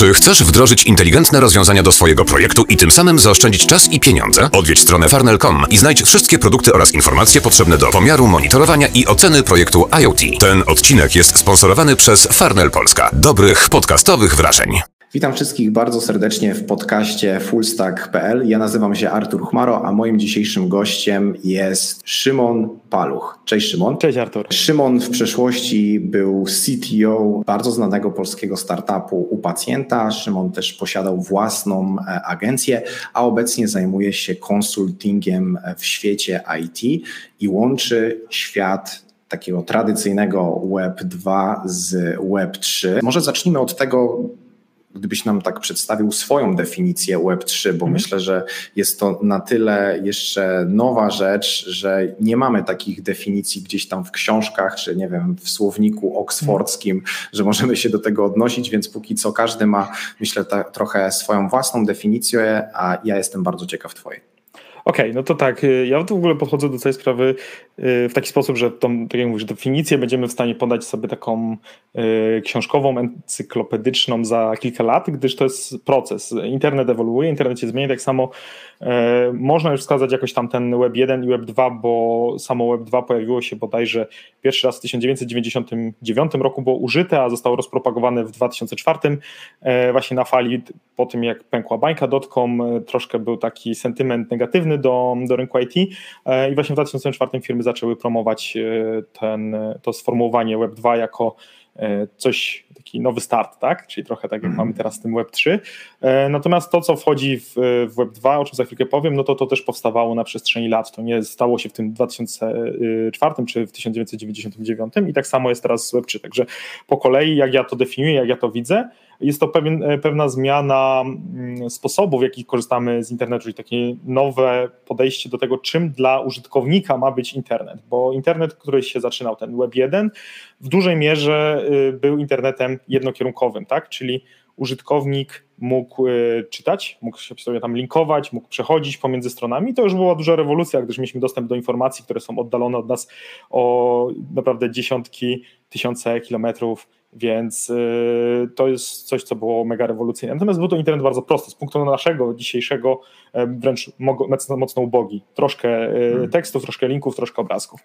Czy chcesz wdrożyć inteligentne rozwiązania do swojego projektu i tym samym zaoszczędzić czas i pieniądze? Odwiedź stronę farnel.com i znajdź wszystkie produkty oraz informacje potrzebne do pomiaru, monitorowania i oceny projektu IoT. Ten odcinek jest sponsorowany przez Farnel Polska. Dobrych podcastowych wrażeń. Witam wszystkich bardzo serdecznie w podcaście fullstack.pl. Ja nazywam się Artur Chmaro, a moim dzisiejszym gościem jest Szymon Paluch. Cześć Szymon. Cześć Artur. Szymon w przeszłości był CTO bardzo znanego polskiego startupu u pacjenta. Szymon też posiadał własną e, agencję, a obecnie zajmuje się konsultingiem w świecie IT i łączy świat takiego tradycyjnego Web 2 z Web 3. Może zacznijmy od tego, gdybyś nam tak przedstawił swoją definicję Web3, bo mhm. myślę, że jest to na tyle jeszcze nowa rzecz, że nie mamy takich definicji gdzieś tam w książkach, czy nie wiem, w słowniku oksfordzkim, mhm. że możemy się do tego odnosić, więc póki co każdy ma, myślę, ta, trochę swoją własną definicję, a ja jestem bardzo ciekaw Twojej. Okej, okay, no to tak. Y, ja w ogóle podchodzę do tej sprawy y, w taki sposób, że tą, tak jak mówisz, definicję będziemy w stanie podać sobie taką y, książkową, encyklopedyczną za kilka lat, gdyż to jest proces. Internet ewoluuje, internet się zmienia, tak samo można już wskazać jakoś tam ten Web 1 i Web 2, bo samo Web 2 pojawiło się bodajże pierwszy raz w 1999 roku, było użyte, a zostało rozpropagowane w 2004 właśnie na fali po tym jak pękła bańka dotcom, troszkę był taki sentyment negatywny, do, do rynku IT e, i właśnie w 2004 firmy zaczęły promować e, ten, to sformułowanie Web2 jako e, coś, taki nowy start, tak? Czyli trochę tak jak mhm. mamy teraz w tym Web3. Natomiast to, co wchodzi w, w Web2, o czym za chwilkę powiem, no to to też powstawało na przestrzeni lat. To nie stało się w tym 2004 czy w 1999 i tak samo jest teraz z Web3. Także po kolei, jak ja to definiuję, jak ja to widzę, jest to pewien, e, pewna zmiana mm, sposobu, w jaki korzystamy z internetu, czyli takie nowe podejście do tego, czym dla użytkownika ma być internet, bo internet, który się zaczynał, ten Web 1, w dużej mierze y, był internetem jednokierunkowym, tak? czyli użytkownik mógł y, czytać, mógł się sobie tam linkować, mógł przechodzić pomiędzy stronami. To już była duża rewolucja, gdyż mieliśmy dostęp do informacji, które są oddalone od nas o naprawdę dziesiątki, tysiące kilometrów więc y, to jest coś, co było mega rewolucyjne. Natomiast był to internet bardzo prosty. Z punktu naszego dzisiejszego e, wręcz mocno, ubogi. Troszkę e, hmm. tekstów, troszkę linków, troszkę obrazków.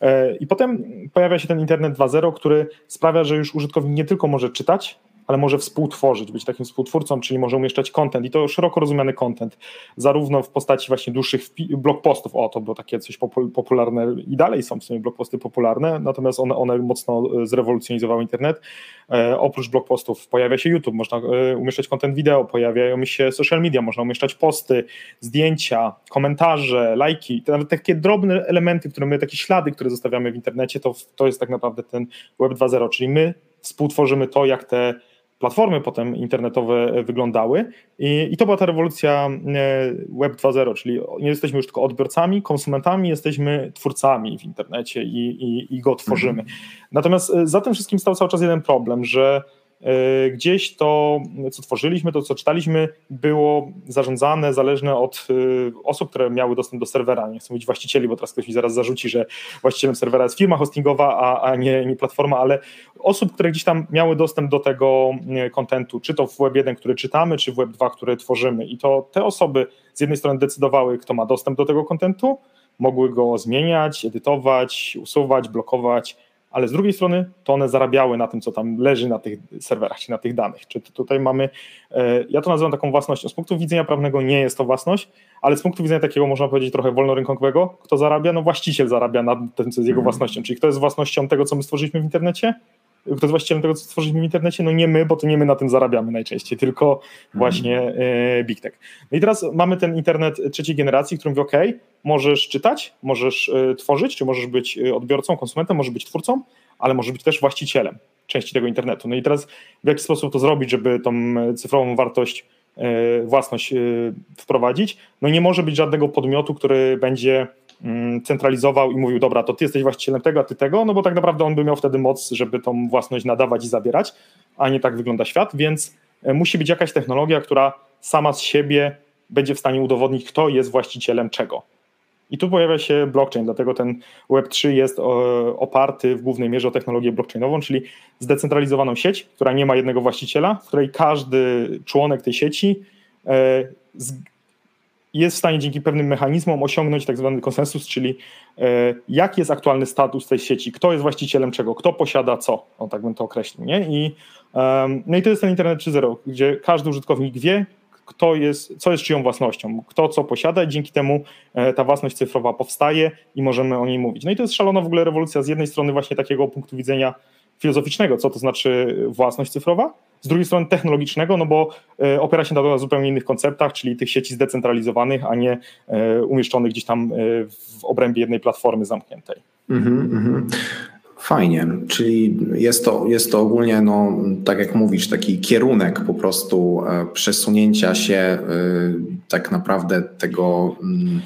E, I potem pojawia się ten internet 2.0, który sprawia, że już użytkownik nie tylko może czytać, ale może współtworzyć, być takim współtwórcą, czyli może umieszczać content. I to szeroko rozumiany content, zarówno w postaci właśnie dłuższych blog postów, o to było takie coś popularne i dalej są w sumie blog posty popularne, natomiast one, one mocno e, zrewolucjonizowały internet. E, oprócz blog postów pojawia się YouTube, można e, umieszczać content wideo, pojawiają się social media, można umieszczać posty, zdjęcia, komentarze, lajki, nawet takie drobne elementy, które my, takie ślady, które zostawiamy w internecie, to, to jest tak naprawdę ten Web 2.0, czyli my współtworzymy to, jak te platformy potem internetowe wyglądały i, i to była ta rewolucja e, Web 2.0, czyli nie jesteśmy już tylko odbiorcami, konsumentami, jesteśmy twórcami w internecie i, i, i go tworzymy. Mhm. Natomiast e, za tym wszystkim stał cały czas jeden problem, że E, gdzieś to, co tworzyliśmy, to co czytaliśmy, było zarządzane, zależne od e, osób, które miały dostęp do serwera. Nie chcę mówić właścicieli, bo teraz ktoś mi zaraz zarzuci, że właścicielem serwera jest firma hostingowa, a, a nie, nie platforma, ale osób, które gdzieś tam miały dostęp do tego kontentu, czy to w Web 1, który czytamy, czy w Web 2, który tworzymy. I to te osoby z jednej strony decydowały, kto ma dostęp do tego kontentu, mogły go zmieniać, edytować, usuwać, blokować ale z drugiej strony to one zarabiały na tym, co tam leży na tych serwerach, czy na tych danych. Czy tutaj mamy, e, ja to nazywam taką własnością. Z punktu widzenia prawnego nie jest to własność, ale z punktu widzenia takiego, można powiedzieć, trochę wolnorynkowego, kto zarabia? No właściciel zarabia na tym, co jest jego mhm. własnością. Czyli kto jest własnością tego, co my stworzyliśmy w internecie? Kto jest właścicielem tego, co stworzyliśmy w internecie? No nie my, bo to nie my na tym zarabiamy najczęściej, tylko mhm. właśnie e, Big Tech. No i teraz mamy ten internet trzeciej generacji, który mówi, OK, możesz czytać, możesz e, tworzyć, czy możesz być e, odbiorcą, konsumentem, możesz być twórcą, ale możesz być też właścicielem części tego internetu. No i teraz w jaki sposób to zrobić, żeby tą cyfrową wartość, własność wprowadzić? No nie może być żadnego podmiotu, który będzie centralizował i mówił, dobra, to ty jesteś właścicielem tego, a ty tego, no bo tak naprawdę on by miał wtedy moc, żeby tą własność nadawać i zabierać, a nie tak wygląda świat, więc e, musi być jakaś technologia, która sama z siebie będzie w stanie udowodnić, kto jest właścicielem czego. I tu pojawia się blockchain, dlatego ten Web3 jest oparty w głównej mierze o technologię blockchainową, czyli zdecentralizowaną sieć, która nie ma jednego właściciela, w której każdy członek tej sieci e, jest w stanie dzięki pewnym mechanizmom osiągnąć tak zwany konsensus, czyli e, jaki jest aktualny status tej sieci, kto jest właścicielem czego, kto posiada co, o tak bym to określił. Nie? I, no i to jest ten internet 3.0, gdzie każdy użytkownik wie, kto jest, co jest czyją własnością, kto co posiada i dzięki temu e, ta własność cyfrowa powstaje i możemy o niej mówić. No i to jest szalona w ogóle rewolucja z jednej strony właśnie takiego punktu widzenia filozoficznego, co to znaczy własność cyfrowa, z drugiej strony technologicznego, no bo e, opiera się na zupełnie innych konceptach, czyli tych sieci zdecentralizowanych, a nie e, umieszczonych gdzieś tam w obrębie jednej platformy zamkniętej. Mm -hmm. Fajnie, czyli jest to, jest to ogólnie, no, tak jak mówisz, taki kierunek po prostu e, przesunięcia się e, tak naprawdę tego mm,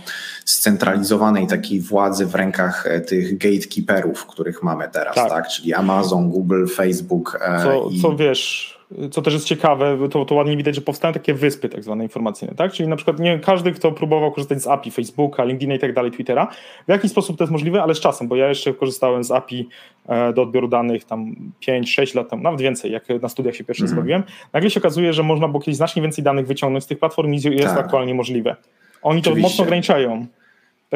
scentralizowanej takiej władzy w rękach e, tych gatekeeperów, których mamy teraz, tak? tak? Czyli Amazon, Google, Facebook. Co, i... co wiesz, co też jest ciekawe, to, to ładnie widać, że powstają takie wyspy tak zwane informacyjne, tak? Czyli na przykład nie każdy, kto próbował korzystać z API Facebooka, LinkedIna i tak dalej, Twittera, w jaki sposób to jest możliwe, ale z czasem, bo ja jeszcze korzystałem z API e, do odbioru danych tam 5-6 lat temu, nawet więcej, jak na studiach się pierwszy mm. zbawiłem, nagle się okazuje, że można było kiedyś znacznie więcej danych wyciągnąć z tych platform niż jest tak. aktualnie możliwe. Oni Oczywiście. to mocno ograniczają.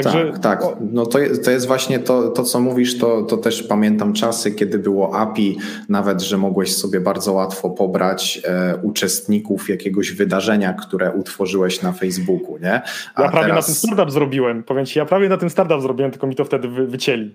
Także, tak, tak. No to, to jest właśnie to, to, co mówisz, to, to też pamiętam czasy, kiedy było API, nawet, że mogłeś sobie bardzo łatwo pobrać e, uczestników jakiegoś wydarzenia, które utworzyłeś na Facebooku, nie? A ja prawie teraz... na tym startup zrobiłem, powiem ci, ja prawie na tym startup zrobiłem, tylko mi to wtedy wy, wycięli.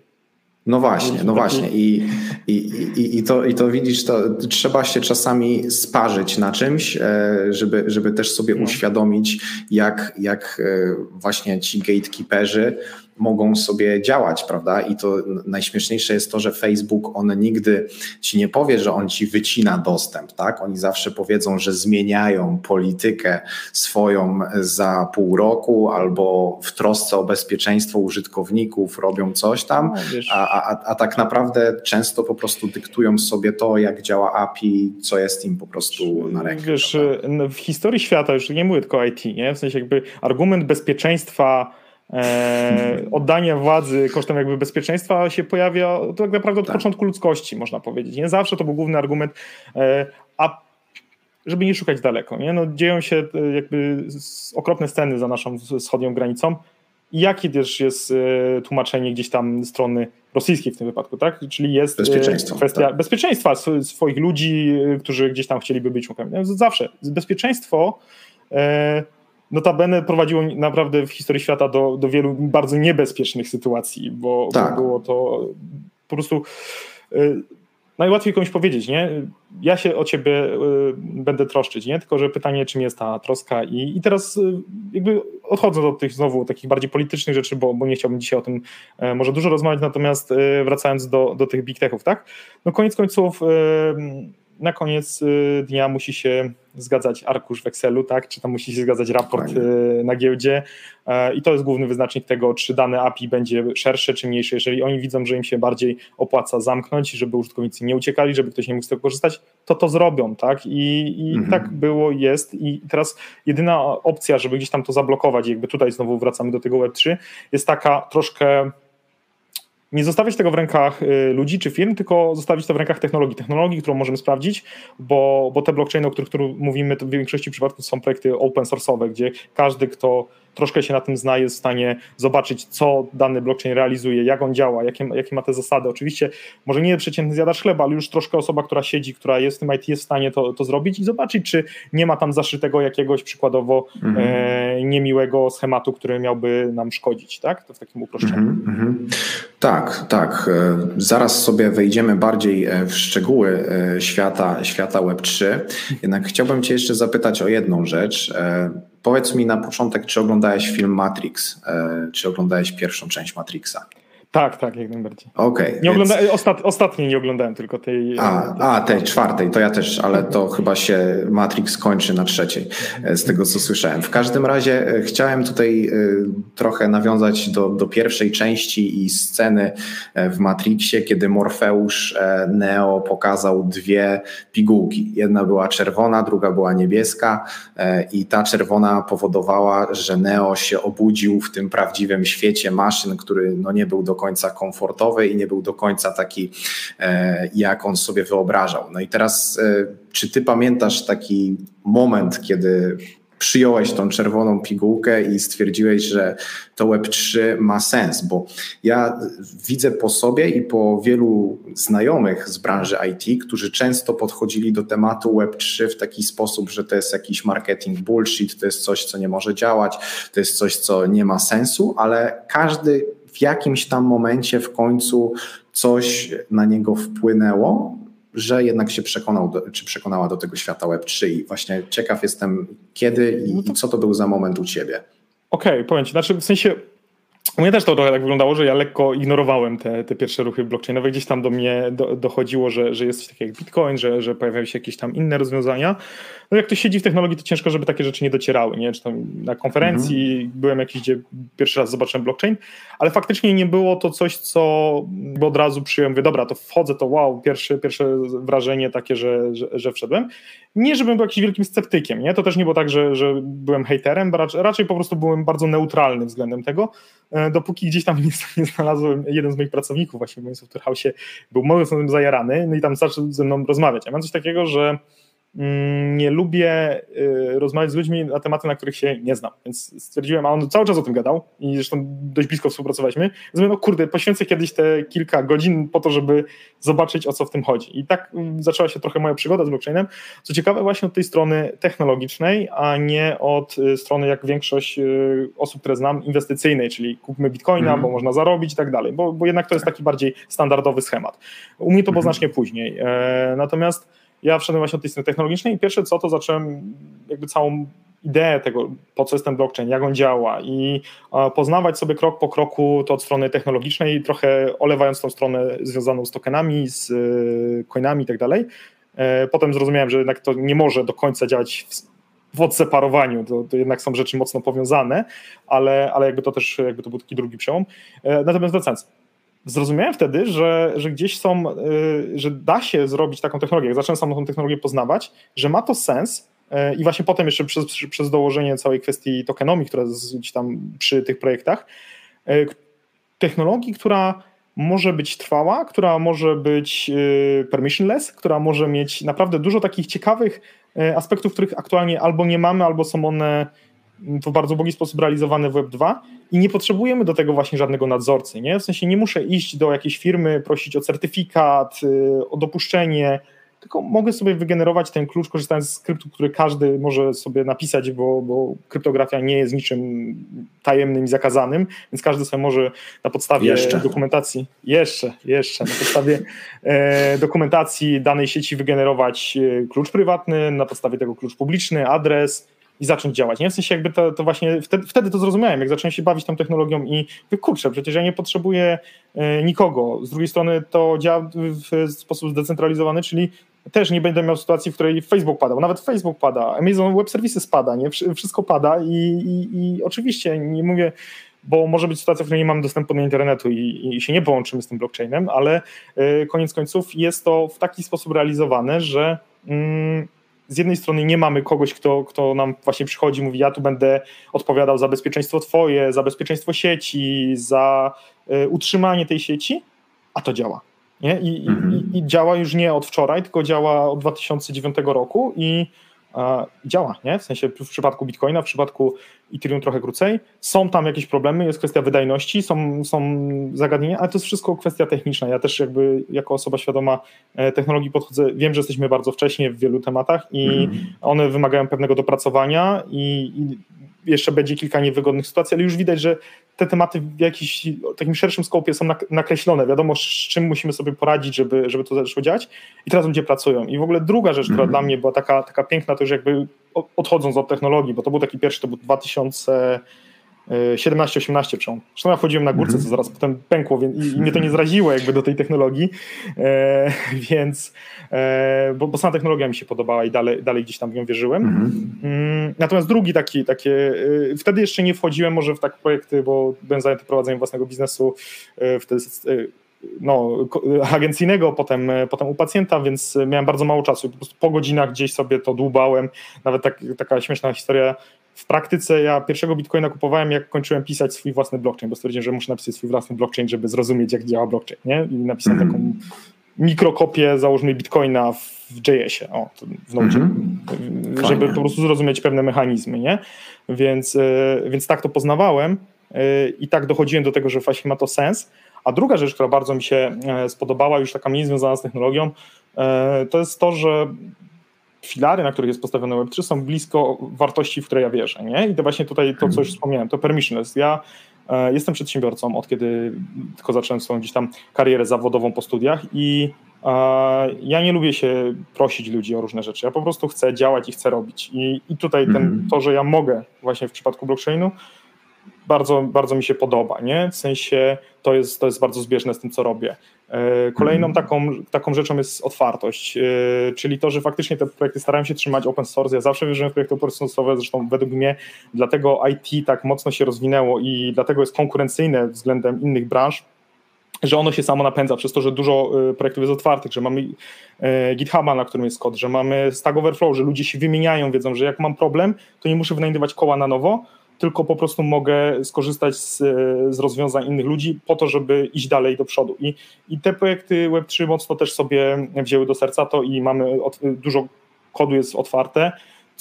No właśnie, no właśnie. I, i, i, i, to, I to widzisz, to trzeba się czasami sparzyć na czymś, e, żeby, żeby też sobie no. uświadomić, jak, jak e, właśnie ci gatekeeperzy mogą sobie działać, prawda? I to najśmieszniejsze jest to, że Facebook, on nigdy ci nie powie, że on ci wycina dostęp, tak? Oni zawsze powiedzą, że zmieniają politykę swoją za pół roku albo w trosce o bezpieczeństwo użytkowników robią coś tam, no, a, a, a tak naprawdę często po prostu dyktują sobie to, jak działa API, co jest im po prostu na rękę. Wiesz, w historii świata, już nie mówię tylko IT, nie? w sensie jakby argument bezpieczeństwa e, oddanie władzy kosztem jakby bezpieczeństwa się pojawia tak naprawdę od tak. początku ludzkości, można powiedzieć. Nie zawsze to był główny argument, e, a żeby nie szukać daleko. Nie? No, dzieją się e, jakby okropne sceny za naszą wschodnią granicą. I jakie też jest e, tłumaczenie gdzieś tam strony rosyjskiej w tym wypadku, tak? Czyli jest e, Bezpieczeństwo, kwestia tak. bezpieczeństwa swoich ludzi, którzy gdzieś tam chcieliby być członkami. Zawsze bezpieczeństwo notabene prowadziło naprawdę w historii świata do, do wielu bardzo niebezpiecznych sytuacji, bo, tak. było to po prostu y, najłatwiej komuś powiedzieć, nie? Ja się o ciebie y, będę troszczyć, nie? Tylko, że pytanie, czym jest ta troska i, i teraz y, jakby odchodzę od tych znowu takich bardziej politycznych rzeczy, bo, bo nie chciałbym dzisiaj o tym e, może dużo rozmawiać, natomiast e, wracając do, do tych big techów, tak? No koniec końców na koniec y, dnia musi się zgadzać arkusz w Excelu, tak? czy tam musi się zgadzać raport. Y, na giełdzie e, i to jest główny wyznacznik tego, czy dane API będzie szersze czy mniejsze. Jeżeli oni widzą, że im się bardziej opłaca zamknąć, żeby użytkownicy nie uciekali, żeby ktoś nie mógł z tego korzystać, to to zrobią, tak? I, i mhm. tak było, jest i teraz jedyna opcja, żeby gdzieś tam to zablokować, jakby tutaj znowu wracamy do tego Web3, jest taka troszkę nie zostawiać tego w rękach y, ludzi czy firm, tylko zostawić to w rękach technologii. Technologii, którą możemy sprawdzić, bo, bo te blockchainy, o których, których mówimy, to w większości przypadków są projekty open source'owe, gdzie każdy, kto troszkę się na tym zna, jest w stanie zobaczyć, co dany blockchain realizuje, jak on działa, jakie, jakie ma te zasady. Oczywiście, może nie przeciętny zjadacz chleba, ale już troszkę osoba, która siedzi, która jest w tym IT, jest w stanie to, to zrobić i zobaczyć, czy nie ma tam zaszytego jakiegoś przykładowo mhm. e, niemiłego schematu, który miałby nam szkodzić, tak? To w takim uproszczeniu. Mhm, mhm. Tak, tak. E, zaraz sobie wejdziemy bardziej e, w szczegóły e, świata, świata Web3. Jednak chciałbym Cię jeszcze zapytać o jedną rzecz. Powiedz mi na początek, czy oglądałeś film Matrix? Czy oglądałeś pierwszą część Matrixa? Tak, tak, jak najbardziej. Okay, nie więc... ostat, ostatniej nie oglądałem tylko tej. A, tej, a, tej czwartej, to ja też, ale to chyba się Matrix kończy na trzeciej, e, z tego co słyszałem. W każdym razie e, chciałem tutaj e, trochę nawiązać do, do pierwszej części i sceny w Matrixie, kiedy Morfeusz Neo pokazał dwie pigułki. Jedna była czerwona, druga była niebieska i ta czerwona powodowała, że Neo się obudził w tym prawdziwym świecie maszyn, który no nie był do końca komfortowy i nie był do końca taki, e, jak on sobie wyobrażał. No i teraz, e, czy ty pamiętasz taki moment, kiedy przyjąłeś tą czerwoną pigułkę i stwierdziłeś, że to Web3 ma sens, bo ja widzę po sobie i po wielu znajomych z branży IT, którzy często podchodzili do tematu Web3 w taki sposób, że to jest jakiś marketing bullshit, to jest coś, co nie może działać, to jest coś, co nie ma sensu, ale każdy w jakimś tam momencie w końcu coś na niego wpłynęło, że jednak się przekonał, czy przekonała do tego świata Web3 i właśnie ciekaw jestem kiedy i, no to... i co to był za moment u Ciebie. Okej, okay, powiem Ci, znaczy w sensie u mnie też to trochę tak wyglądało, że ja lekko ignorowałem te, te pierwsze ruchy blockchainowe. Gdzieś tam do mnie do, dochodziło, że, że jest coś takiego jak Bitcoin, że, że pojawiają się jakieś tam inne rozwiązania. No jak ktoś siedzi w technologii, to ciężko, żeby takie rzeczy nie docierały. Nie? Czy tam na konferencji mhm. byłem jakiś, gdzie pierwszy raz zobaczyłem blockchain, ale faktycznie nie było to coś, co bo od razu przyjąłem, mówię, dobra, to wchodzę, to wow, pierwsze, pierwsze wrażenie takie, że, że, że wszedłem. Nie, żebym był jakimś wielkim sceptykiem, nie? To też nie było tak, że, że byłem hejterem, raczej, raczej po prostu byłem bardzo neutralny względem tego, e, dopóki gdzieś tam nie, znalazłem, jeden z moich pracowników właśnie w moim software house był mocno tym zajarany, no i tam zaczął ze mną rozmawiać. Ja mam coś takiego, że nie lubię y, rozmawiać z ludźmi na tematy, na których się nie znam. Więc stwierdziłem, a on cały czas o tym gadał i zresztą dość blisko współpracowaliśmy. Więc no kurde, poświęcę kiedyś te kilka godzin po to, żeby zobaczyć o co w tym chodzi. I tak mm, zaczęła się trochę moja przygoda z blockchainem. Co ciekawe, właśnie od tej strony technologicznej, a nie od y, strony, jak większość y, osób, które znam, inwestycyjnej, czyli kupmy bitcoina, mm. bo można zarobić i tak dalej, bo, bo jednak to jest taki bardziej standardowy schemat. U mnie to było mm. znacznie później. E, natomiast ja wszedłem właśnie od tej strony technologicznej i pierwsze co, to zacząłem jakby całą ideę tego, po co jest ten blockchain, jak on działa i poznawać sobie krok po kroku to od strony technologicznej, trochę olewając tą stronę związaną z tokenami, z y, coinami i tak dalej. E, potem zrozumiałem, że jednak to nie może do końca działać w, odseparowaniu, to, to, jednak są rzeczy mocno powiązane, ale, ale jakby to też jakby to był taki drugi przełom. E, natomiast wracając, zrozumiałem wtedy, że, że gdzieś są, y, że da się zrobić taką technologię. Jak zacząłem samą tą technologię poznawać, że ma to sens y, i właśnie potem jeszcze przez, przez dołożenie całej kwestii tokenomii, która jest gdzieś tam przy tych projektach, y, technologii, która może być trwała, która może być permissionless, która może mieć naprawdę dużo takich ciekawych aspektów, których aktualnie albo nie mamy, albo są one w bardzo bogi sposób realizowane w Web2 i nie potrzebujemy do tego właśnie żadnego nadzorcy. Nie? W sensie nie muszę iść do jakiejś firmy, prosić o certyfikat, y, o dopuszczenie, tylko mogę sobie wygenerować ten klucz korzystając z skryptu, który każdy może sobie napisać, bo, bo kryptografia nie jest niczym tajemnym i zakazanym, więc każdy sobie może na podstawie jeszcze. dokumentacji, jeszcze, jeszcze, na podstawie e, dokumentacji danej sieci wygenerować e, klucz prywatny, na podstawie tego klucz publiczny, adres, i zacząć działać. Nie? W sensie jakby to, to właśnie wtedy, wtedy, to zrozumiałem, jak zacząłem się bawić tą technologią i kurczę, przecież ja nie potrzebuję e, nikogo. Z drugiej strony to działa w sposób zdecentralizowany, czyli też nie będę miał sytuacji, w której Facebook pada, bo nawet Facebook pada, Amazon Web Services pada, nie? Wszystko pada i, i, i oczywiście nie mówię, bo może być sytuacja, w której nie mamy dostępu do internetu i, i się nie połączymy z tym blockchainem, ale y, koniec końców jest to w taki sposób realizowane, że mm, z jednej strony nie mamy kogoś, kto, kto nam właśnie przychodzi, mówi, ja tu będę odpowiadał za bezpieczeństwo twoje, za bezpieczeństwo sieci, za y, utrzymanie tej sieci, a to działa. Nie? I, mhm. i, I, działa już nie od wczoraj, tylko działa od 2009 roku i działa, nie? W sensie w przypadku Bitcoina, w przypadku Ethereum trochę krócej. Są tam jakieś problemy, jest kwestia wydajności, są, są zagadnienia, ale to jest wszystko kwestia techniczna. Ja też jakby jako osoba świadoma e, technologii podchodzę, wiem, że jesteśmy bardzo wcześnie w wielu tematach i mm. one wymagają pewnego dopracowania i, i jeszcze będzie kilka niewygodnych sytuacji, ale już widać, że te tematy w jakimś takim szerszym skopie są nakreślone. Wiadomo, z czym musimy sobie poradzić, żeby, żeby to zaczęło działać i teraz ludzie pracują. I w ogóle druga rzecz, która mm. dla mnie była taka, taka piękna, to już jakby odchodząc od technologii, bo to był taki pierwszy, to był 2000 17-18 przełom. Zresztą ja wchodziłem na górce, co zaraz potem pękło więc, i, i mnie to nie zraziło jakby do tej technologii, e, więc e, bo, bo sama technologia mi się podobała i dalej, dalej gdzieś tam w nią wierzyłem. Mm, natomiast drugi taki, takie, e, wtedy jeszcze nie wchodziłem może w takie projekty, bo byłem zajęty prowadzeniem własnego biznesu, e, wtedy e, no, agencyjnego, potem, potem u pacjenta, więc miałem bardzo mało czasu. Po prostu po godzinach gdzieś sobie to dłubałem. Nawet tak, taka śmieszna historia. W praktyce ja pierwszego bitcoina kupowałem, jak kończyłem pisać swój własny blockchain, bo stwierdziłem, że muszę napisać swój własny blockchain, żeby zrozumieć, jak działa blockchain. Nie? I napisałem mm. taką mikrokopię, załóżmy, bitcoina w JS-ie, o, w Node, mm -hmm. żeby po prostu zrozumieć pewne mechanizmy. Nie? Więc, e, więc tak to poznawałem e, i tak dochodziłem do tego, że właśnie ma to sens. A druga rzecz, która bardzo mi się e, spodobała, już taka mniej związana z technologią, to jest to, że filary, na których jest postawione Web3 są blisko wartości, w które ja wierzę. Nie? I to właśnie tutaj to, co już wspomniałem, to permissionless. Ja e, jestem przedsiębiorcą od kiedy tylko zacząłem swoją gdzieś tam karierę zawodową po studiach i ja nie lubię się prosić ludzi o różne rzeczy. Ja po prostu chcę działać i chcę robić. I, i tutaj ten, mhm. to, że ja mogę właśnie w przypadku blockchainu, bardzo, bardzo mi się podoba, nie? W sensie to jest, to jest bardzo zbieżne z tym, co robię. E, kolejną mhm. taką, taką rzeczą jest otwartość, e, czyli to, że faktycznie te projekty starają się trzymać open source. Ja zawsze wierzyłem w projekty open source, zresztą według mnie dlatego IT tak mocno się rozwinęło i dlatego jest konkurencyjne względem innych branż, że ono się samo napędza przez to, że dużo e, projektów jest otwartych, że mamy GitHuba, na którym jest kod, że mamy Stack Overflow, że ludzie się wymieniają, wiedzą, że jak mam problem, to nie muszę wynajdywać koła na nowo, tylko po prostu mogę skorzystać z, z rozwiązań innych ludzi po to, żeby iść dalej do przodu. I, i te projekty Web3 mocno też sobie wzięły do serca to i mamy od, dużo kodu jest otwarte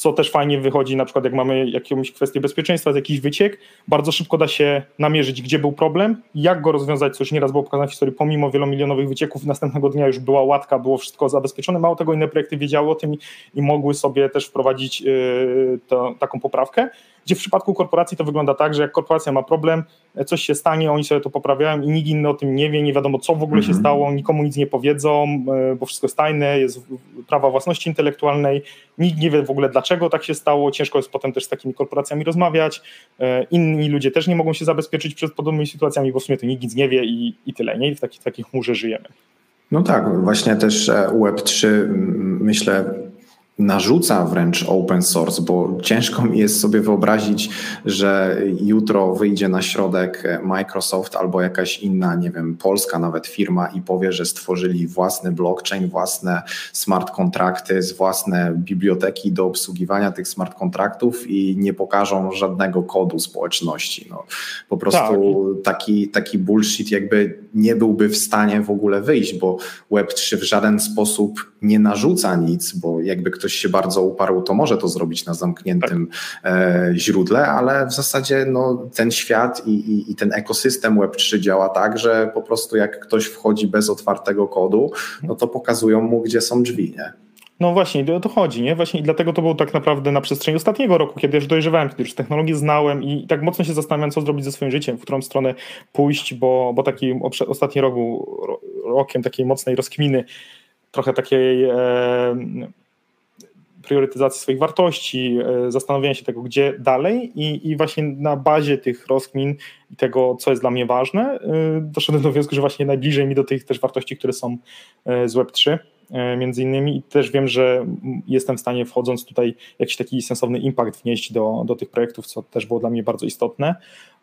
co też fajnie wychodzi, na przykład jak mamy jakąś kwestię bezpieczeństwa, jakiś wyciek, bardzo szybko da się namierzyć, gdzie był problem, jak go rozwiązać, co już nieraz było pokazane w historii, pomimo wielomilionowych wycieków, następnego dnia już była łatka, było wszystko zabezpieczone, mało tego inne projekty wiedziały o tym i, i mogły sobie też wprowadzić yy, to, taką poprawkę, gdzie w przypadku korporacji to wygląda tak, że jak korporacja ma problem, coś się stanie, oni sobie to poprawiają i nikt inny o tym nie wie, nie wiadomo co w ogóle się mhm. stało, nikomu nic nie powiedzą, yy, bo wszystko jest tajne, jest prawa własności intelektualnej, nikt nie wie w ogóle dlaczego tak się stało, ciężko jest potem też z takimi korporacjami rozmawiać, yy, inni ludzie też nie mogą się zabezpieczyć przed podobnymi sytuacjami, bo w sumie to nikt nic nie wie i, i tyle, nie? I w taki, w takiej chmurze żyjemy. No tak, właśnie też e, Web3 myślę narzuca wręcz open source, bo ciężko mi jest sobie wyobrazić, że jutro wyjdzie na środek Microsoft albo jakaś inna, nie wiem, polska nawet firma i powie, że stworzyli własny blockchain, własne smart kontrakty, własne biblioteki do obsługiwania tych smart kontraktów i nie pokażą żadnego kodu społeczności. No, po prostu tak. taki, taki bullshit jakby nie byłby w stanie w ogóle wyjść, bo Web3 w żaden sposób nie narzuca nic, bo jakby ktoś się bardzo uparł, to może to zrobić na zamkniętym tak. źródle, ale w zasadzie no, ten świat i, i, i, ten ekosystem Web3 działa tak, że po prostu jak ktoś wchodzi bez otwartego kodu, no to pokazują mu, gdzie są drzwi. Nie? No właśnie, o to chodzi, nie? Właśnie i dlatego to było tak naprawdę na przestrzeni ostatniego roku, kiedy już dojrzewałem, kiedy już technologię znałem i tak mocno się zastanawiałem, co zrobić ze swoim życiem, w którą stronę pójść, bo, bo taki ostatni rok był rokiem takiej mocnej rozkminy, trochę takiej e, priorytetyzacji swoich wartości, e, zastanowienia się tego, gdzie dalej i, i właśnie na bazie tych rozkmin i tego, co jest dla mnie ważne, e, doszedłem do wniosku, że właśnie najbliżej mi do tych też wartości, które są e, z Web3 między innymi i też wiem, że jestem w stanie wchodząc tutaj jakiś taki sensowny impact wnieść do, do tych projektów, co też było dla mnie bardzo istotne.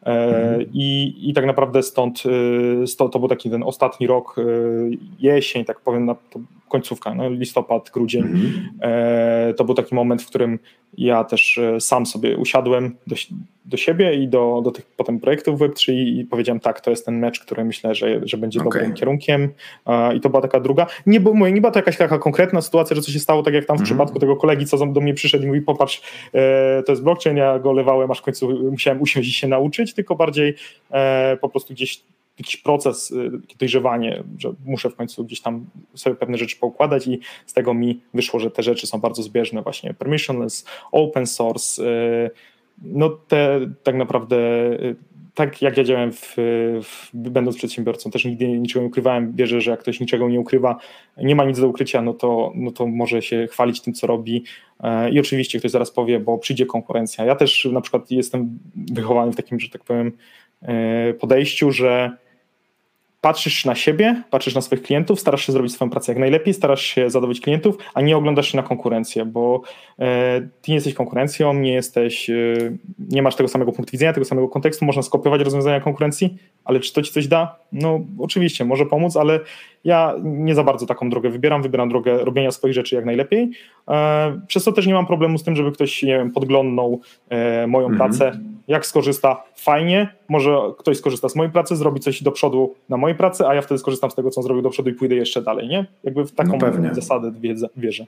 Mhm. I, I tak naprawdę stąd, stąd to był taki ten ostatni rok, jesień, tak powiem, na, to końcówka, no, listopad, grudzień. Mhm. E, to był taki moment, w którym ja też e, sam sobie usiadłem do, do siebie i do, do tych potem projektów Web3 i powiedziałem tak, to jest ten mecz, który myślę, że, że będzie okay. dobrym kierunkiem e, i to była taka druga. Nie, bo, mówię, nie była to jakaś taka konkretna sytuacja, że coś się stało, tak jak tam w mhm. przypadku tego kolegi, co do mnie przyszedł i mówi popatrz, e, to jest blockchain, ja go lewałem, aż w końcu musiałem usiąść i się nauczyć, tylko bardziej e, po prostu gdzieś jakiś proces, y, dojrzewanie, że muszę w końcu gdzieś tam sobie pewne rzeczy poukładać i z tego mi wyszło, że te rzeczy są bardzo zbieżne. Właśnie permissionless, open source, y, no te tak naprawdę tak jak ja działałem w, w, będąc przedsiębiorcą, też nigdy niczego nie ukrywałem. Wierzę, że jak ktoś niczego nie ukrywa, nie ma nic do ukrycia, no to, no to może się chwalić tym, co robi. E, I oczywiście ktoś zaraz powie, bo przyjdzie konkurencja. Ja też na przykład jestem wychowany w takim, że tak powiem, e, podejściu, że patrzysz na siebie, patrzysz na swoich klientów, starasz się zrobić swoją pracę jak najlepiej, starasz się zadowolić klientów, a nie oglądasz się na konkurencję, bo e, ty nie jesteś konkurencją, nie jesteś, e, nie masz tego samego punktu widzenia, tego samego kontekstu, można skopiować rozwiązania konkurencji, ale czy to ci coś da? No oczywiście, może pomóc, ale ja nie za bardzo taką drogę wybieram, wybieram drogę robienia swoich rzeczy jak najlepiej, e, przez to też nie mam problemu z tym, żeby ktoś, nie wiem, podglądnął moją mhm. pracę, jak skorzysta, fajnie, może ktoś skorzysta z mojej pracy, zrobi coś do przodu na mojej pracy, a ja wtedy skorzystam z tego, co on zrobił do przodu i pójdę jeszcze dalej, nie? Jakby w taką no zasadę wierzę.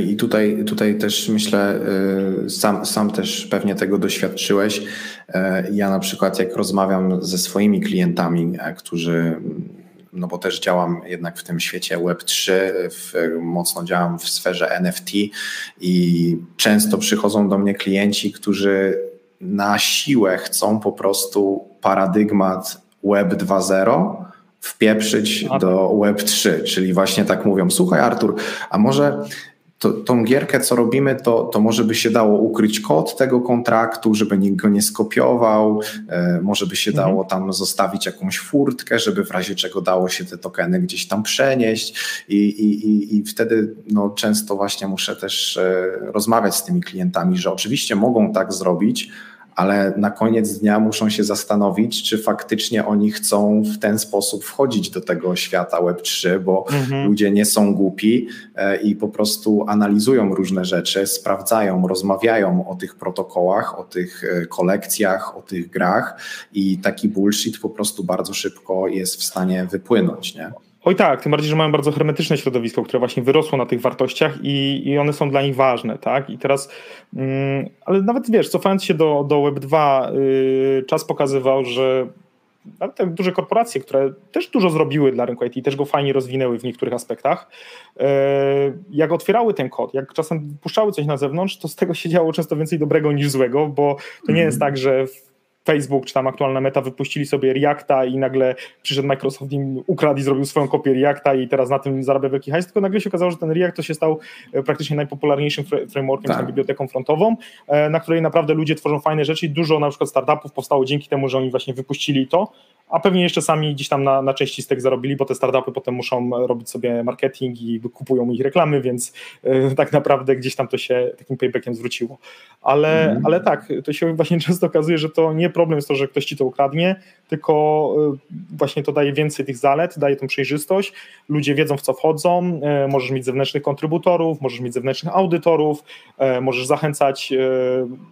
I tutaj, tutaj też myślę, y, sam, sam też pewnie tego doświadczyłeś. Ja na przykład jak rozmawiam ze swoimi klientami, e, którzy no bo też działam jednak w tym świecie Web3, w, mocno działam w sferze NFT i często przychodzą do mnie klienci, którzy na siłę chcą po prostu paradygmat Web 2.0 wpieprzyć do Web 3, czyli właśnie tak mówią, słuchaj Artur, a może to, tą gierkę, co robimy, to, to może by się dało ukryć kod tego kontraktu, żeby nikt go nie skopiował, e, może by się dało tam zostawić jakąś furtkę, żeby w razie czego dało się te tokeny gdzieś tam przenieść. I, i, i, i wtedy no, często właśnie muszę też e, rozmawiać z tymi klientami, że oczywiście mogą tak zrobić, ale na koniec dnia muszą się zastanowić, czy faktycznie oni chcą w ten sposób wchodzić do tego świata Web3, bo mhm. ludzie nie są głupi e, i po prostu analizują różne rzeczy, sprawdzają, rozmawiają o tych protokołach, o tych e, kolekcjach, o tych grach i taki bullshit po prostu bardzo szybko jest w stanie wypłynąć. Nie? Oj tak, tym bardziej, że mają bardzo hermetyczne środowisko, które właśnie wyrosło na tych wartościach i, i one są dla nich ważne, tak? I teraz, mm, ale nawet wiesz, cofając się do, do Web2, yy, czas pokazywał, że nawet te duże korporacje, które też dużo zrobiły dla rynku IT, też go fajnie rozwinęły w niektórych aspektach, yy, jak otwierały ten kod, jak czasem puszczały coś na zewnątrz, to z tego się działo często więcej dobrego niż złego, bo to nie jest mhm. tak, że Facebook czy tam aktualna meta wypuścili sobie Reacta i nagle przyszedł Microsoft im ukradł i zrobił swoją kopię Reacta i teraz na tym zarabia wielki hajs, tylko nagle się okazało, że ten React to się stał e, praktycznie najpopularniejszym frameworkiem, tak. biblioteką frontową, e, na której naprawdę ludzie tworzą fajne rzeczy i dużo na przykład startupów powstało dzięki temu, że oni właśnie wypuścili to, a pewnie jeszcze sami gdzieś tam na, na części z tego zarobili, bo te startupy potem muszą robić sobie marketing i kupują ich reklamy, więc tak naprawdę gdzieś tam to się takim paybackiem zwróciło. Ale, mm. ale tak, to się właśnie często okazuje, że to nie problem jest to, że ktoś ci to ukradnie, tylko y, właśnie to daje więcej tych zalet, daje tą przejrzystość, ludzie wiedzą w co wchodzą, y, możesz mieć zewnętrznych kontrybutorów, możesz mieć zewnętrznych audytorów, możesz zachęcać,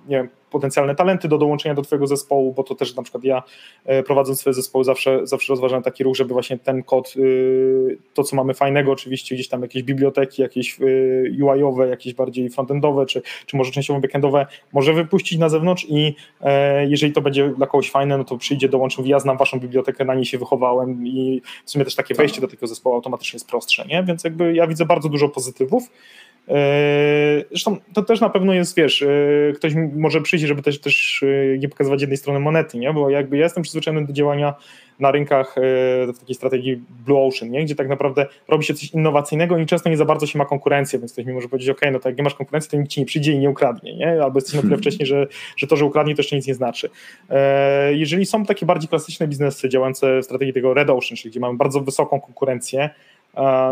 nie wiem, potencjalne talenty do dołączenia do Twojego zespołu, bo to też na przykład ja e, prowadząc swoje zespoły zawsze, zawsze rozważam taki ruch, żeby właśnie ten kod, y, to co mamy fajnego, oczywiście gdzieś tam jakieś biblioteki, jakieś y, UI-owe, jakieś bardziej frontendowe, czy, czy może częściowo backendowe, może wypuścić na zewnątrz i e, jeżeli to będzie dla kogoś fajne, no to przyjdzie, dołączył, ja znam Waszą bibliotekę, na niej się wychowałem i w sumie też takie tak. wejście do tego zespołu automatycznie jest prostsze, nie? Więc jakby ja widzę bardzo dużo pozytywów. E, zresztą to też na pewno jest, wiesz, e, ktoś może przyjść, żeby też, też e, nie pokazywać jednej strony monety, nie? bo jakby ja jestem przyzwyczajony do działania na rynkach w takiej strategii Blue Ocean, nie? gdzie tak naprawdę robi się coś innowacyjnego i często nie za bardzo się ma konkurencję, więc ktoś mi może powiedzieć, ok, no to jak nie masz konkurencji, to nikt ci nie przyjdzie i nie ukradnie, nie? albo jesteś na tyle hmm. wcześniej, że, że to, że ukradnie, to jeszcze nic nie znaczy. Jeżeli są takie bardziej klasyczne biznesy działające w strategii tego Red Ocean, czyli gdzie mamy bardzo wysoką konkurencję,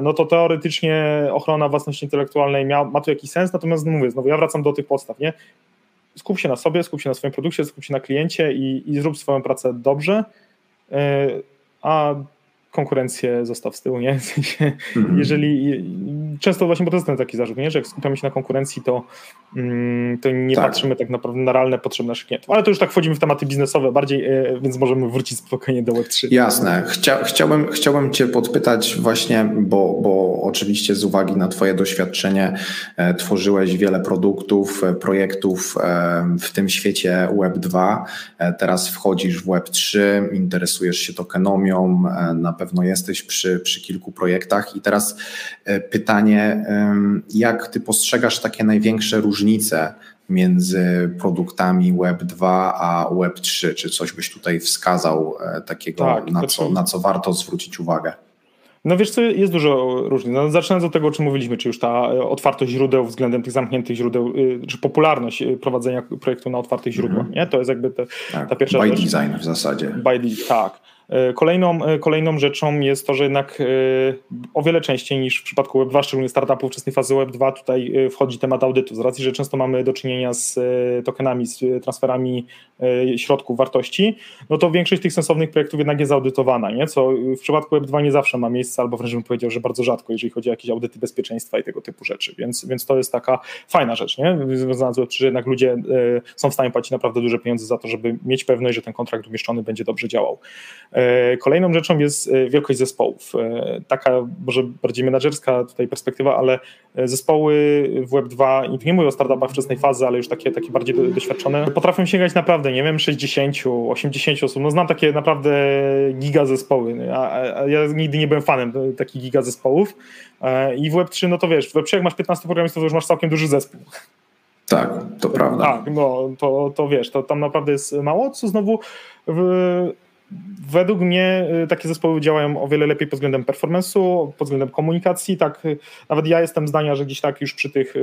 no to teoretycznie ochrona własności intelektualnej ma, ma tu jakiś sens, natomiast mówię, znowu ja wracam do tych podstaw, nie? Skup się na sobie, skup się na swoim produkcie, skup się na kliencie i, i zrób swoją pracę dobrze, e, a konkurencję zostaw z tyłu, nie? W sensie, mhm. Jeżeli często właśnie, bo to jest ten taki zarzut, nie? że jak skupiamy się na konkurencji, to, mm, to nie tak. patrzymy tak naprawdę na realne potrzeby naszych klientów. Ale to już tak wchodzimy w tematy biznesowe bardziej, e, więc możemy wrócić spokojnie do Web3. Jasne. Chcia, chciałbym, chciałbym Cię podpytać właśnie, bo, bo oczywiście z uwagi na Twoje doświadczenie e, tworzyłeś wiele produktów, e, projektów e, w tym świecie Web2. E, teraz wchodzisz w Web3, interesujesz się tokenomią, na pewno jesteś przy, przy kilku projektach i teraz pytanie, jak ty postrzegasz takie największe różnice między produktami Web 2 a Web 3? Czy coś byś tutaj wskazał takiego, tak, na, co, na co warto zwrócić uwagę? No wiesz co, jest dużo różnic. No, zaczynając od tego, o czym mówiliśmy, czy już ta e, otwartość źródeł względem tych zamkniętych źródeł, e, czy popularność e, prowadzenia projektu na otwartych źródłach, mm -hmm. nie? To jest jakby te, tak, ta pierwsza by rzecz. By design w zasadzie. By design, tak. E, kolejną, e, kolejną rzeczą jest to, że jednak e, o wiele częściej niż w przypadku Web2, szczególnie startupów wczesnej fazy Web2, tutaj wchodzi temat audytu, z racji, że często mamy do czynienia z tokenami, z transferami środków wartości, no to większość tych sensownych projektów jednak jest audytowana, nie? co w przypadku Web2 nie zawsze ma miejsce, albo wręcz bym powiedział, że bardzo rzadko, jeżeli chodzi o jakieś audyty bezpieczeństwa i tego typu rzeczy, więc, więc to jest taka fajna rzecz, nie? związana z Web3, że jednak ludzie są w stanie płacić naprawdę duże pieniądze za to, żeby mieć pewność, że ten kontrakt umieszczony będzie dobrze działał. E, kolejną rzeczą jest e, wielkość zespołów. E, taka może bardziej menedżerska tutaj perspektywa, ale zespoły w Web2, i nie mówię o startupach wczesnej fazy, ale już takie, takie bardziej doświadczone, potrafią sięgać naprawdę, nie wiem, 60, 80 osób. No znam takie naprawdę giga zespoły, a, a ja nigdy nie byłem fanem takich giga zespołów. I w Web3, no to wiesz, w Web3 jak masz 15 programistów, to już masz całkiem duży zespół. Tak, to prawda. Tak, no to, to wiesz, to tam naprawdę jest mało, co znowu w, Według mnie y, takie zespoły działają o wiele lepiej pod względem performance'u, pod względem komunikacji. Tak, y, nawet ja jestem zdania, że gdzieś tak już przy tych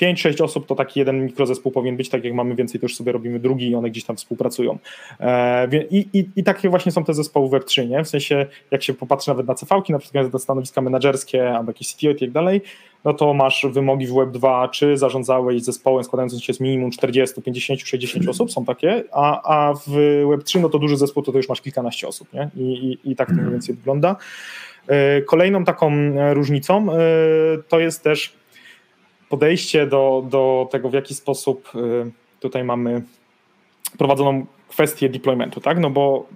5-6 y, osób to taki jeden mikrozespół powinien być, tak jak mamy więcej, to już sobie robimy drugi i one gdzieś tam współpracują. E, I, i, i takie właśnie są te zespoły Web3, nie? W sensie, jak się popatrzy nawet na CV-ki, na przykład na stanowiska menedżerskie albo jakieś CTO i tak dalej, no to masz wymogi w Web2, czy zarządzałeś zespołem składającym się z minimum 40, 50, 60 osób, są takie, a, a w Web3 no to duży zespół to, to już masz kilkanaście osób, nie? I, i, i tak to mniej więcej wygląda. E, kolejną taką e, różnicą e, to jest też podejście do, do tego, w jaki sposób tutaj mamy prowadzoną kwestię deploymentu, tak? No bo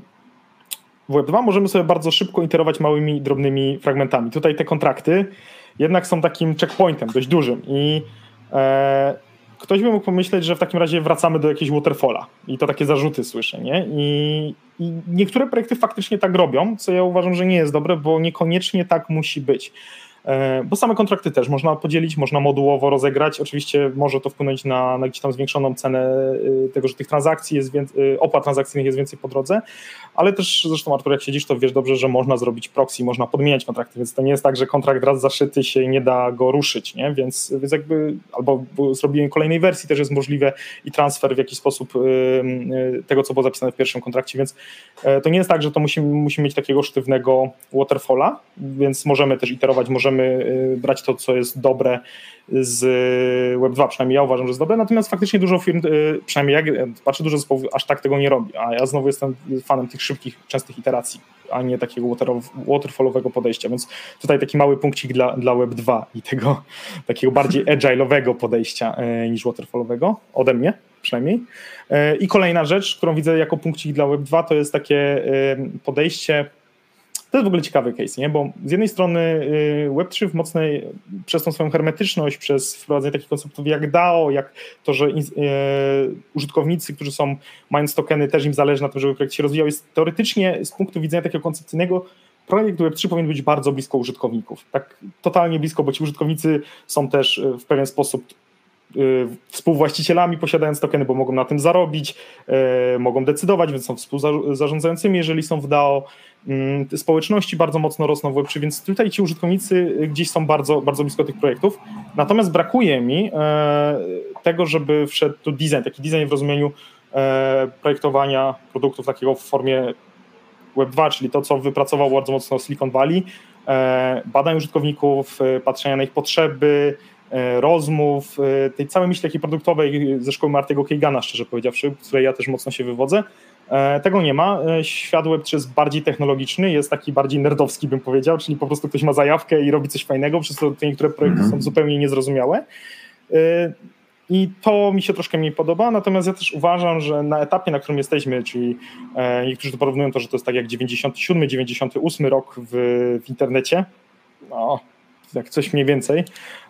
w Web2 możemy sobie bardzo szybko iterować małymi, drobnymi fragmentami. Tutaj te kontrakty jednak są takim checkpointem dość dużym i e, ktoś by mógł pomyśleć, że w takim razie wracamy do jakiegoś waterfalla i to takie zarzuty słyszę, nie? I, I niektóre projekty faktycznie tak robią, co ja uważam, że nie jest dobre, bo niekoniecznie tak musi być. E, bo same kontrakty też można podzielić, można modułowo rozegrać. Oczywiście może to wpłynąć na, na gdzieś tam zwiększoną cenę y, tego, że tych transakcji jest więcej, y, opłat transakcyjnych jest więcej po drodze, ale też zresztą Artur, jak siedzisz, to wiesz dobrze, że można zrobić proxy, można podmieniać kontrakty, więc to nie jest tak, że kontrakt raz zaszyty się nie da go ruszyć, nie? Więc, więc jakby albo zrobiłem kolejnej wersji też jest możliwe i transfer w jakiś sposób y, tego, co było zapisane w pierwszym kontrakcie, więc e, to nie jest tak, że to musimy, musimy mieć takiego sztywnego waterfalla, więc możemy też iterować, możemy możemy y, brać to, co jest dobre z Web2, przynajmniej ja uważam, że jest dobre, natomiast faktycznie dużo firm, y, przynajmniej jak patrzę, dużo zespołów aż tak tego nie robi, a ja znowu jestem fanem tych szybkich, częstych iteracji, a nie takiego waterfallowego podejścia, więc tutaj taki mały punkcik dla, dla Web2 i tego takiego bardziej agile'owego podejścia y, niż waterfallowego, ode mnie przynajmniej. I kolejna rzecz, którą widzę jako punkcik dla Web2, to jest takie podejście to jest w ogóle ciekawy case, nie? bo z jednej strony y, Web3 w mocnej, przez tą swoją hermetyczność, przez wprowadzenie takich konceptów jak DAO, jak to, że y, użytkownicy, którzy są, mając tokeny, też im zależy na tym, żeby projekt się rozwijał, jest teoretycznie z punktu widzenia takiego koncepcyjnego projekt Web3 powinien być bardzo blisko użytkowników. Tak totalnie blisko, bo ci użytkownicy są też y, w pewien sposób współwłaścicielami posiadając tokeny, bo mogą na tym zarobić, mogą decydować, więc są współzarządzającymi, jeżeli są w DAO. Mm, społeczności bardzo mocno rosną w Web3, więc tutaj ci użytkownicy gdzieś są bardzo, bardzo blisko tych projektów. Natomiast brakuje mi e, tego, żeby wszedł tu design, taki design w rozumieniu e, projektowania produktów takiego w formie Web2, czyli to, co wypracował bardzo mocno Silicon Valley, e, badań użytkowników, patrzenia na ich potrzeby, rozmów, tej całej myśli takiej produktowej ze szkoły Martiego Keigana, szczerze powiedziawszy, z której ja też mocno się wywodzę, E, tego nie ma. E, świat Web3 jest bardziej technologiczny, jest taki bardziej nerdowski, bym powiedział, czyli po prostu ktoś ma zajawkę i robi coś fajnego, przez to te niektóre projekty mhm. są zupełnie niezrozumiałe. E, I to mi się troszkę mniej podoba, natomiast ja też uważam, że na etapie, na którym jesteśmy, czyli niektórzy to porównują to, że to jest tak jak 97, 98 rok w, w internecie, no, jak coś mniej więcej, E,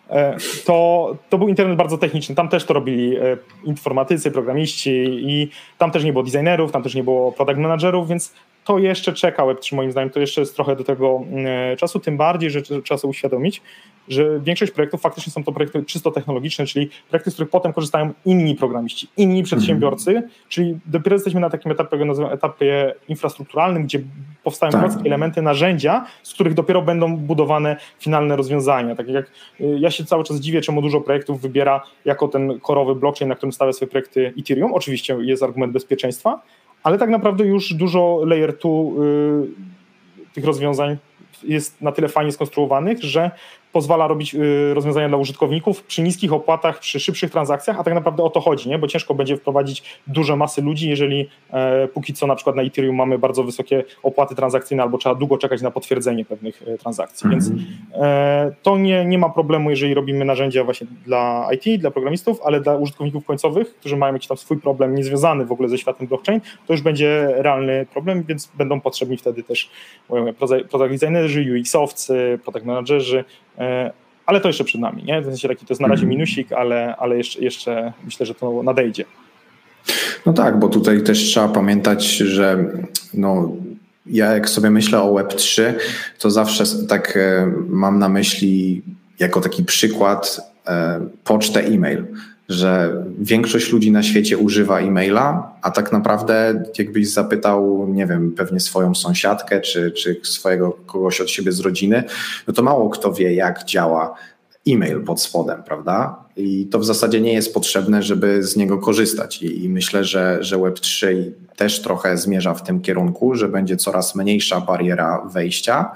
to, to był internet bardzo techniczny. Tam też to robili e, informatycy, programiści i tam też nie było designerów, tam też nie było product managerów, więc to jeszcze czeka Web3 moim zdaniem, to jeszcze jest trochę do tego e, czasu, tym bardziej, że trzeba sobie uświadomić, że większość projektów faktycznie są to projekty czysto technologiczne, czyli projekty, z których potem korzystają inni programiści, inni przedsiębiorcy, mm. czyli dopiero jesteśmy na takim etapie, go nazywam etapie infrastrukturalnym, gdzie powstają tak. elementy, narzędzia, z których dopiero będą budowane finalne rozwiązania. Tak jak y, ja się cały czas dziwię, czemu dużo projektów wybiera jako ten korowy blockchain, na którym stawia swoje projekty Ethereum. Oczywiście jest argument bezpieczeństwa, ale tak naprawdę już dużo layer 2 y, tych rozwiązań jest na tyle fajnie skonstruowanych, że pozwala robić y, rozwiązania dla użytkowników przy niskich opłatach, przy szybszych transakcjach, a tak naprawdę o to chodzi, nie? bo ciężko będzie wprowadzić duże masy ludzi, jeżeli e, póki co na przykład na Ethereum mamy bardzo wysokie opłaty transakcyjne albo trzeba długo czekać na potwierdzenie pewnych e, transakcji, mm -hmm. więc e, to nie, nie ma problemu, jeżeli robimy narzędzia właśnie dla IT, dla programistów, ale dla użytkowników końcowych, którzy mają jakiś tam swój problem niezwiązany w ogóle ze światem blockchain, to już będzie realny problem, więc będą potrzebni wtedy też product designerzy, UX-owcy, product managerzy, E, ale to jeszcze przed nami, nie? W sensie taki to jest na razie mhm. minusik, ale, ale jeszcze, jeszcze myślę, że to nadejdzie. No tak, bo tutaj też trzeba pamiętać, że no, ja jak sobie myślę o Web3, to zawsze tak e, mam na myśli jako taki przykład e, pocztę e-mail że większość ludzi na świecie używa e-maila, a tak naprawdę jakbyś zapytał, nie wiem, pewnie swoją sąsiadkę czy, czy swojego kogoś od siebie z rodziny, no to mało kto wie, jak działa e-mail pod spodem, prawda? I to w zasadzie nie jest potrzebne, żeby z niego korzystać. I, i myślę, że, że Web3 też trochę zmierza w tym kierunku, że będzie coraz mniejsza bariera wejścia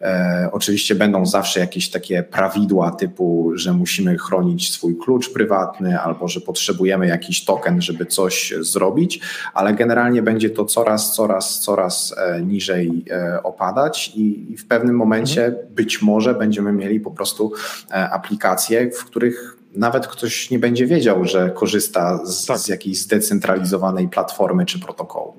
E, oczywiście będą zawsze jakieś takie prawidła typu, że musimy chronić swój klucz prywatny albo że potrzebujemy jakiś token, żeby coś zrobić, ale generalnie będzie to coraz, coraz, coraz e, niżej e, opadać i w pewnym momencie mhm. być może będziemy mieli po prostu aplikacje, w których nawet ktoś nie będzie wiedział, że korzysta z, tak. z, jakiejś zdecentralizowanej platformy czy protokołu.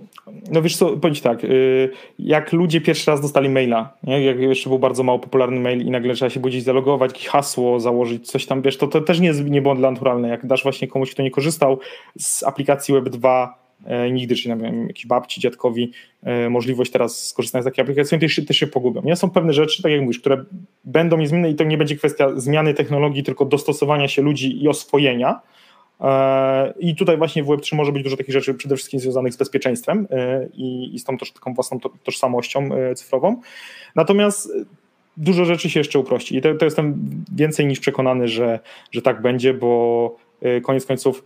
No wiesz co, powiedz tak, y, jak ludzie pierwszy raz dostali maila, nie? jak jeszcze był bardzo mało popularny mail i nagle trzeba się budzić, zalogować, jakieś hasło założyć, coś tam, wiesz, to, to też nie, jest, nie było naturalne. Jak dasz właśnie komuś, kto nie korzystał z aplikacji Web 2 E, nigdy, czy nie wiem, jakiejś babci, dziadkowi e, możliwość teraz skorzystania z takiej aplikacji, też, też się pogubią. Nie? Są pewne rzeczy, tak jak mówisz, które będą niezmienne i to nie będzie kwestia zmiany technologii, tylko dostosowania się ludzi i oswojenia. E, I tutaj właśnie w Web3 może być dużo takich rzeczy przede wszystkim związanych z bezpieczeństwem i, i z tą też taką własną tożsamością cyfrową. Natomiast dużo rzeczy się jeszcze uprości i to, to jestem więcej niż przekonany, że, że tak będzie, bo koniec końców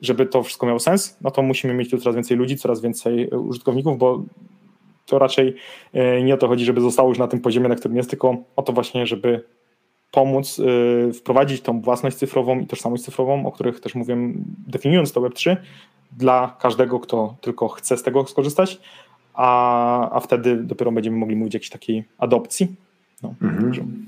żeby to wszystko miało sens, no to musimy mieć tu coraz więcej ludzi, coraz więcej e, użytkowników, bo to raczej e, nie o to chodzi, żeby zostało już na tym poziomie, na którym jest, tylko o to właśnie, żeby pomóc e, wprowadzić tą własność cyfrową i tożsamość cyfrową, o których też mówiłem, definiując to Web3, dla każdego, kto tylko chce z tego skorzystać, a, a wtedy dopiero będziemy mogli mówić o jakiejś takiej adopcji. No, mhm.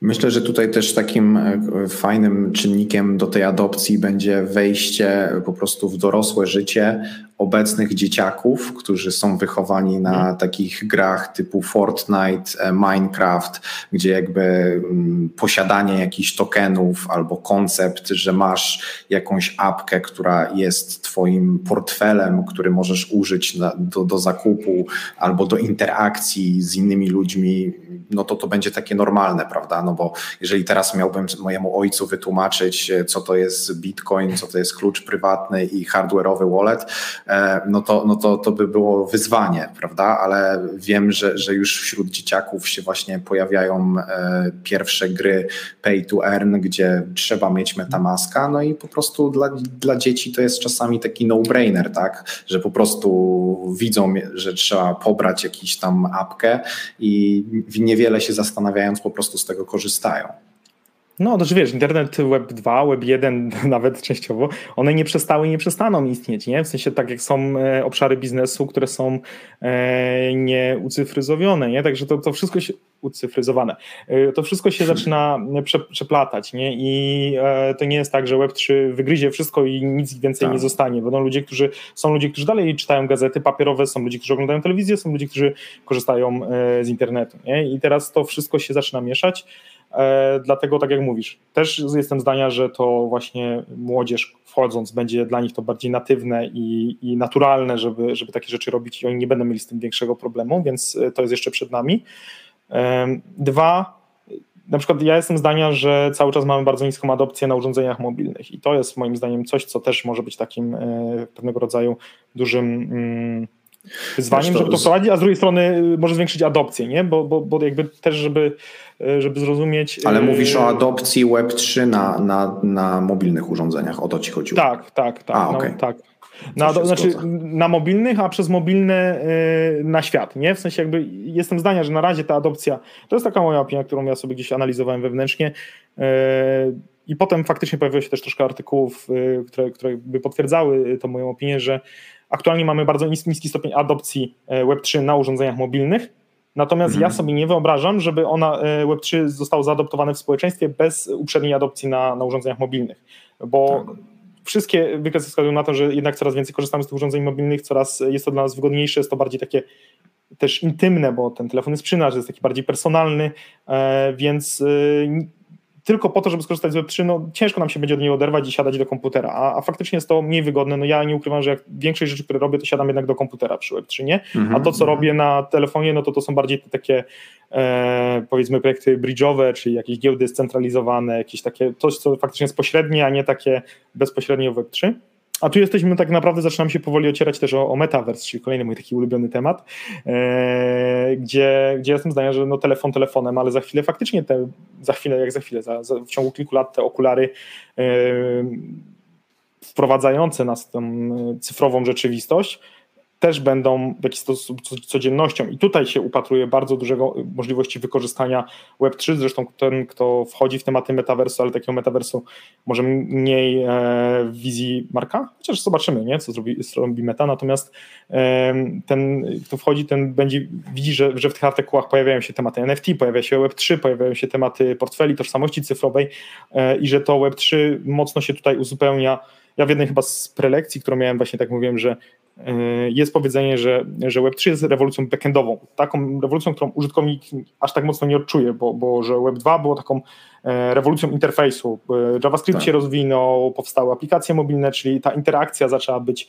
Myślę, że tutaj też takim e, fajnym czynnikiem do tej adopcji będzie wejście po prostu w dorosłe życie obecnych dzieciaków, którzy są wychowani na mhm. takich grach typu Fortnite, e, Minecraft, gdzie jakby mm, posiadanie jakichś tokenów albo koncept, że masz jakąś apkę, która jest twoim portfelem, który możesz użyć do, do zakupu albo do interakcji z innymi ludźmi, no to to będzie takie normalne, prawda? No bo jeżeli teraz miałbym mojemu ojcu wytłumaczyć, e, co to jest Bitcoin, co to jest klucz prywatny i hardware'owy wallet, no to, no to, to by było wyzwanie, prawda? Ale wiem, że, że już wśród dzieciaków się właśnie pojawiają e, pierwsze gry pay to earn, gdzie trzeba mieć metamaska, no i po prostu dla, dla dzieci to jest czasami taki no-brainer, tak? Że po prostu widzą, że trzeba pobrać jakiś tam apkę i niewiele się zastanawiając po prostu z tego korzystają. No, to znaczy wiesz, internet Web 2, Web 1 nawet częściowo, one nie przestały i nie przestaną istnieć, nie? W sensie tak jak są e, obszary biznesu, które są e, nieucyfryzowane, nie? Także to, to wszystko się ucyfryzowane. E, to wszystko się zaczyna prze, przeplatać, nie? I to nie jest tak, że Web3 wygryzie wszystko i nic więcej tak. nie zostanie. Będą ludzie, którzy są ludzie, którzy dalej czytają gazety papierowe, są ludzie, którzy oglądają telewizję, są ludzie, którzy korzystają z internetu, nie? I teraz to wszystko się zaczyna mieszać dlatego, tak jak mówisz, też jestem zdania, że to właśnie młodzież wchodząc będzie dla nich to bardziej natywne i, i naturalne, żeby, żeby takie rzeczy robić i oni nie będą mieli z tym większego problemu, więc e, to jest jeszcze przed nami. Dwa, na przykład ja jestem zdania, że cały czas mamy bardzo niską adopcję na urządzeniach mobilnych i to jest moim zdaniem coś, co też może być takim e, pewnego rodzaju dużym wyzwaniem, żeby to wprowadzić, a z drugiej strony y, może zwiększyć adopcję, nie? Bo, bo, bo jakby też, żeby, y, żeby zrozumieć... Ale mówisz o adopcji Web3 na, na, na mobilnych urządzeniach, o to ci chodziło? Tak, tak, tak. A, okay. no, tak. Na, znaczy, na mobilnych, a przez mobilne na świat, nie? W sensie jakby jestem zdania, że na razie ta adopcja, to jest taka moja opinia, którą ja sobie gdzieś analizowałem wewnętrznie i potem faktycznie pojawiło się też troszkę artykułów, które, które by potwierdzały tą moją opinię, że aktualnie mamy bardzo niski stopień adopcji Web3 na urządzeniach mobilnych, Natomiast mhm. ja sobie nie wyobrażam, żeby ona Web3 zostało zaadoptowane w społeczeństwie bez uprzedniej adopcji na, na urządzeniach mobilnych, bo tak wszystkie wykresy wskazują na to, że jednak coraz więcej korzystamy z tych urządzeń mobilnych, coraz jest to dla nas wygodniejsze, jest to bardziej takie też intymne, bo ten telefon jest przy nas, jest taki bardziej personalny, e, więc e, tylko po to, żeby skorzystać z Web3, no ciężko nam się będzie od niej oderwać i siadać do komputera, a, a faktycznie jest to mniej wygodne. No ja nie ukrywam, że jak większość rzeczy, które robię, to siadam jednak do komputera przy Web3, nie? Mm -hmm, a to, co -hmm. robię na telefonie, no to to są bardziej te takie e, powiedzmy projekty bridge'owe, czyli jakieś giełdy scentralizowane, jakieś takie coś, co faktycznie jest pośrednie, a nie takie bezpośrednio w Web3. A tu jesteśmy tak naprawdę, zaczynamy się powoli ocierać też o, o metaverse, czyli kolejny mój taki ulubiony temat, e, gdzie, gdzie jestem zdania, że no telefon telefonem, ale za chwilę faktycznie te, za chwilę, jak za chwilę, za, za, w ciągu kilku lat te okulary e, wprowadzające nas w tą cyfrową rzeczywistość też będą w jakiś sposób codziennością. I tutaj się upatruje bardzo dużego możliwości wykorzystania Web3. Zresztą ten, kto wchodzi w tematy metaversu, ale takiego metaversu może mniej e, w wizji Marka, chociaż zobaczymy, nie, co zrobi, zrobi Meta. Natomiast e, ten, kto wchodzi, ten będzie widzi, że, że w tych artykułach pojawiają się tematy NFT, pojawia się Web3, pojawiają się tematy portfeli, tożsamości cyfrowej e, i że to Web3 mocno się tutaj uzupełnia ja w jednej chyba z prelekcji, którą miałem, właśnie tak mówiłem, że E, jest powiedzenie, że, że Web3 jest rewolucją backendową, taką rewolucją, którą użytkownik aż tak mocno nie odczuje, bo, bo że Web2 było taką e, rewolucją interfejsu. E, JavaScript tak. się rozwinął, powstały aplikacje mobilne, czyli ta interakcja zaczęła być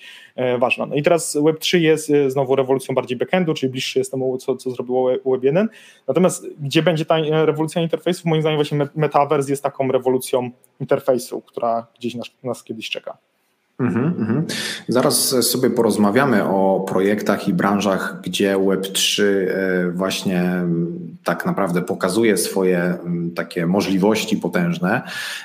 ważna. No i teraz Web3 jest znowu rewolucją bardziej backendu, czyli bliższy jest temu, co, co zrobiło Web1. Natomiast gdzie będzie ta rewolucja interfejsu? Moim zdaniem właśnie Metaverse jest taką rewolucją interfejsu, która gdzieś nas, nas kiedyś czeka. Mhm, mhm. Zaraz sobie porozmawiamy o projektach i branżach, gdzie Web3 e, właśnie tak naprawdę pokazuje swoje takie możliwości potężne.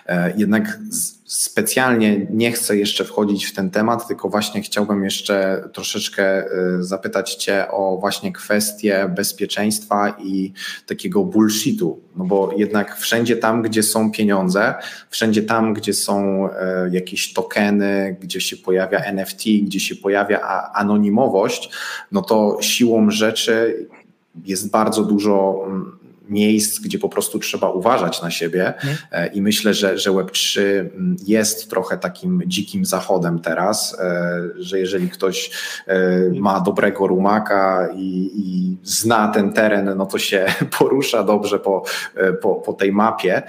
E, jednak specjalnie nie chcę jeszcze wchodzić w ten temat, tylko właśnie chciałbym jeszcze troszeczkę y, zapytać Cię o właśnie kwestię bezpieczeństwa i takiego bullshitu, no bo jednak wszędzie tam, gdzie są pieniądze, wszędzie tam, gdzie są y, jakieś tokeny, gdzie się pojawia NFT, gdzie się pojawia anonimowość, no to siłą rzeczy jest bardzo dużo mm, miejsc, gdzie po prostu trzeba uważać na siebie mhm. e, i myślę, że, że Web3 mm, jest trochę takim dzikim zachodem teraz, e, że jeżeli ktoś e, ma dobrego rumaka i, i zna ten teren, no to się porusza dobrze po, po, po tej mapie,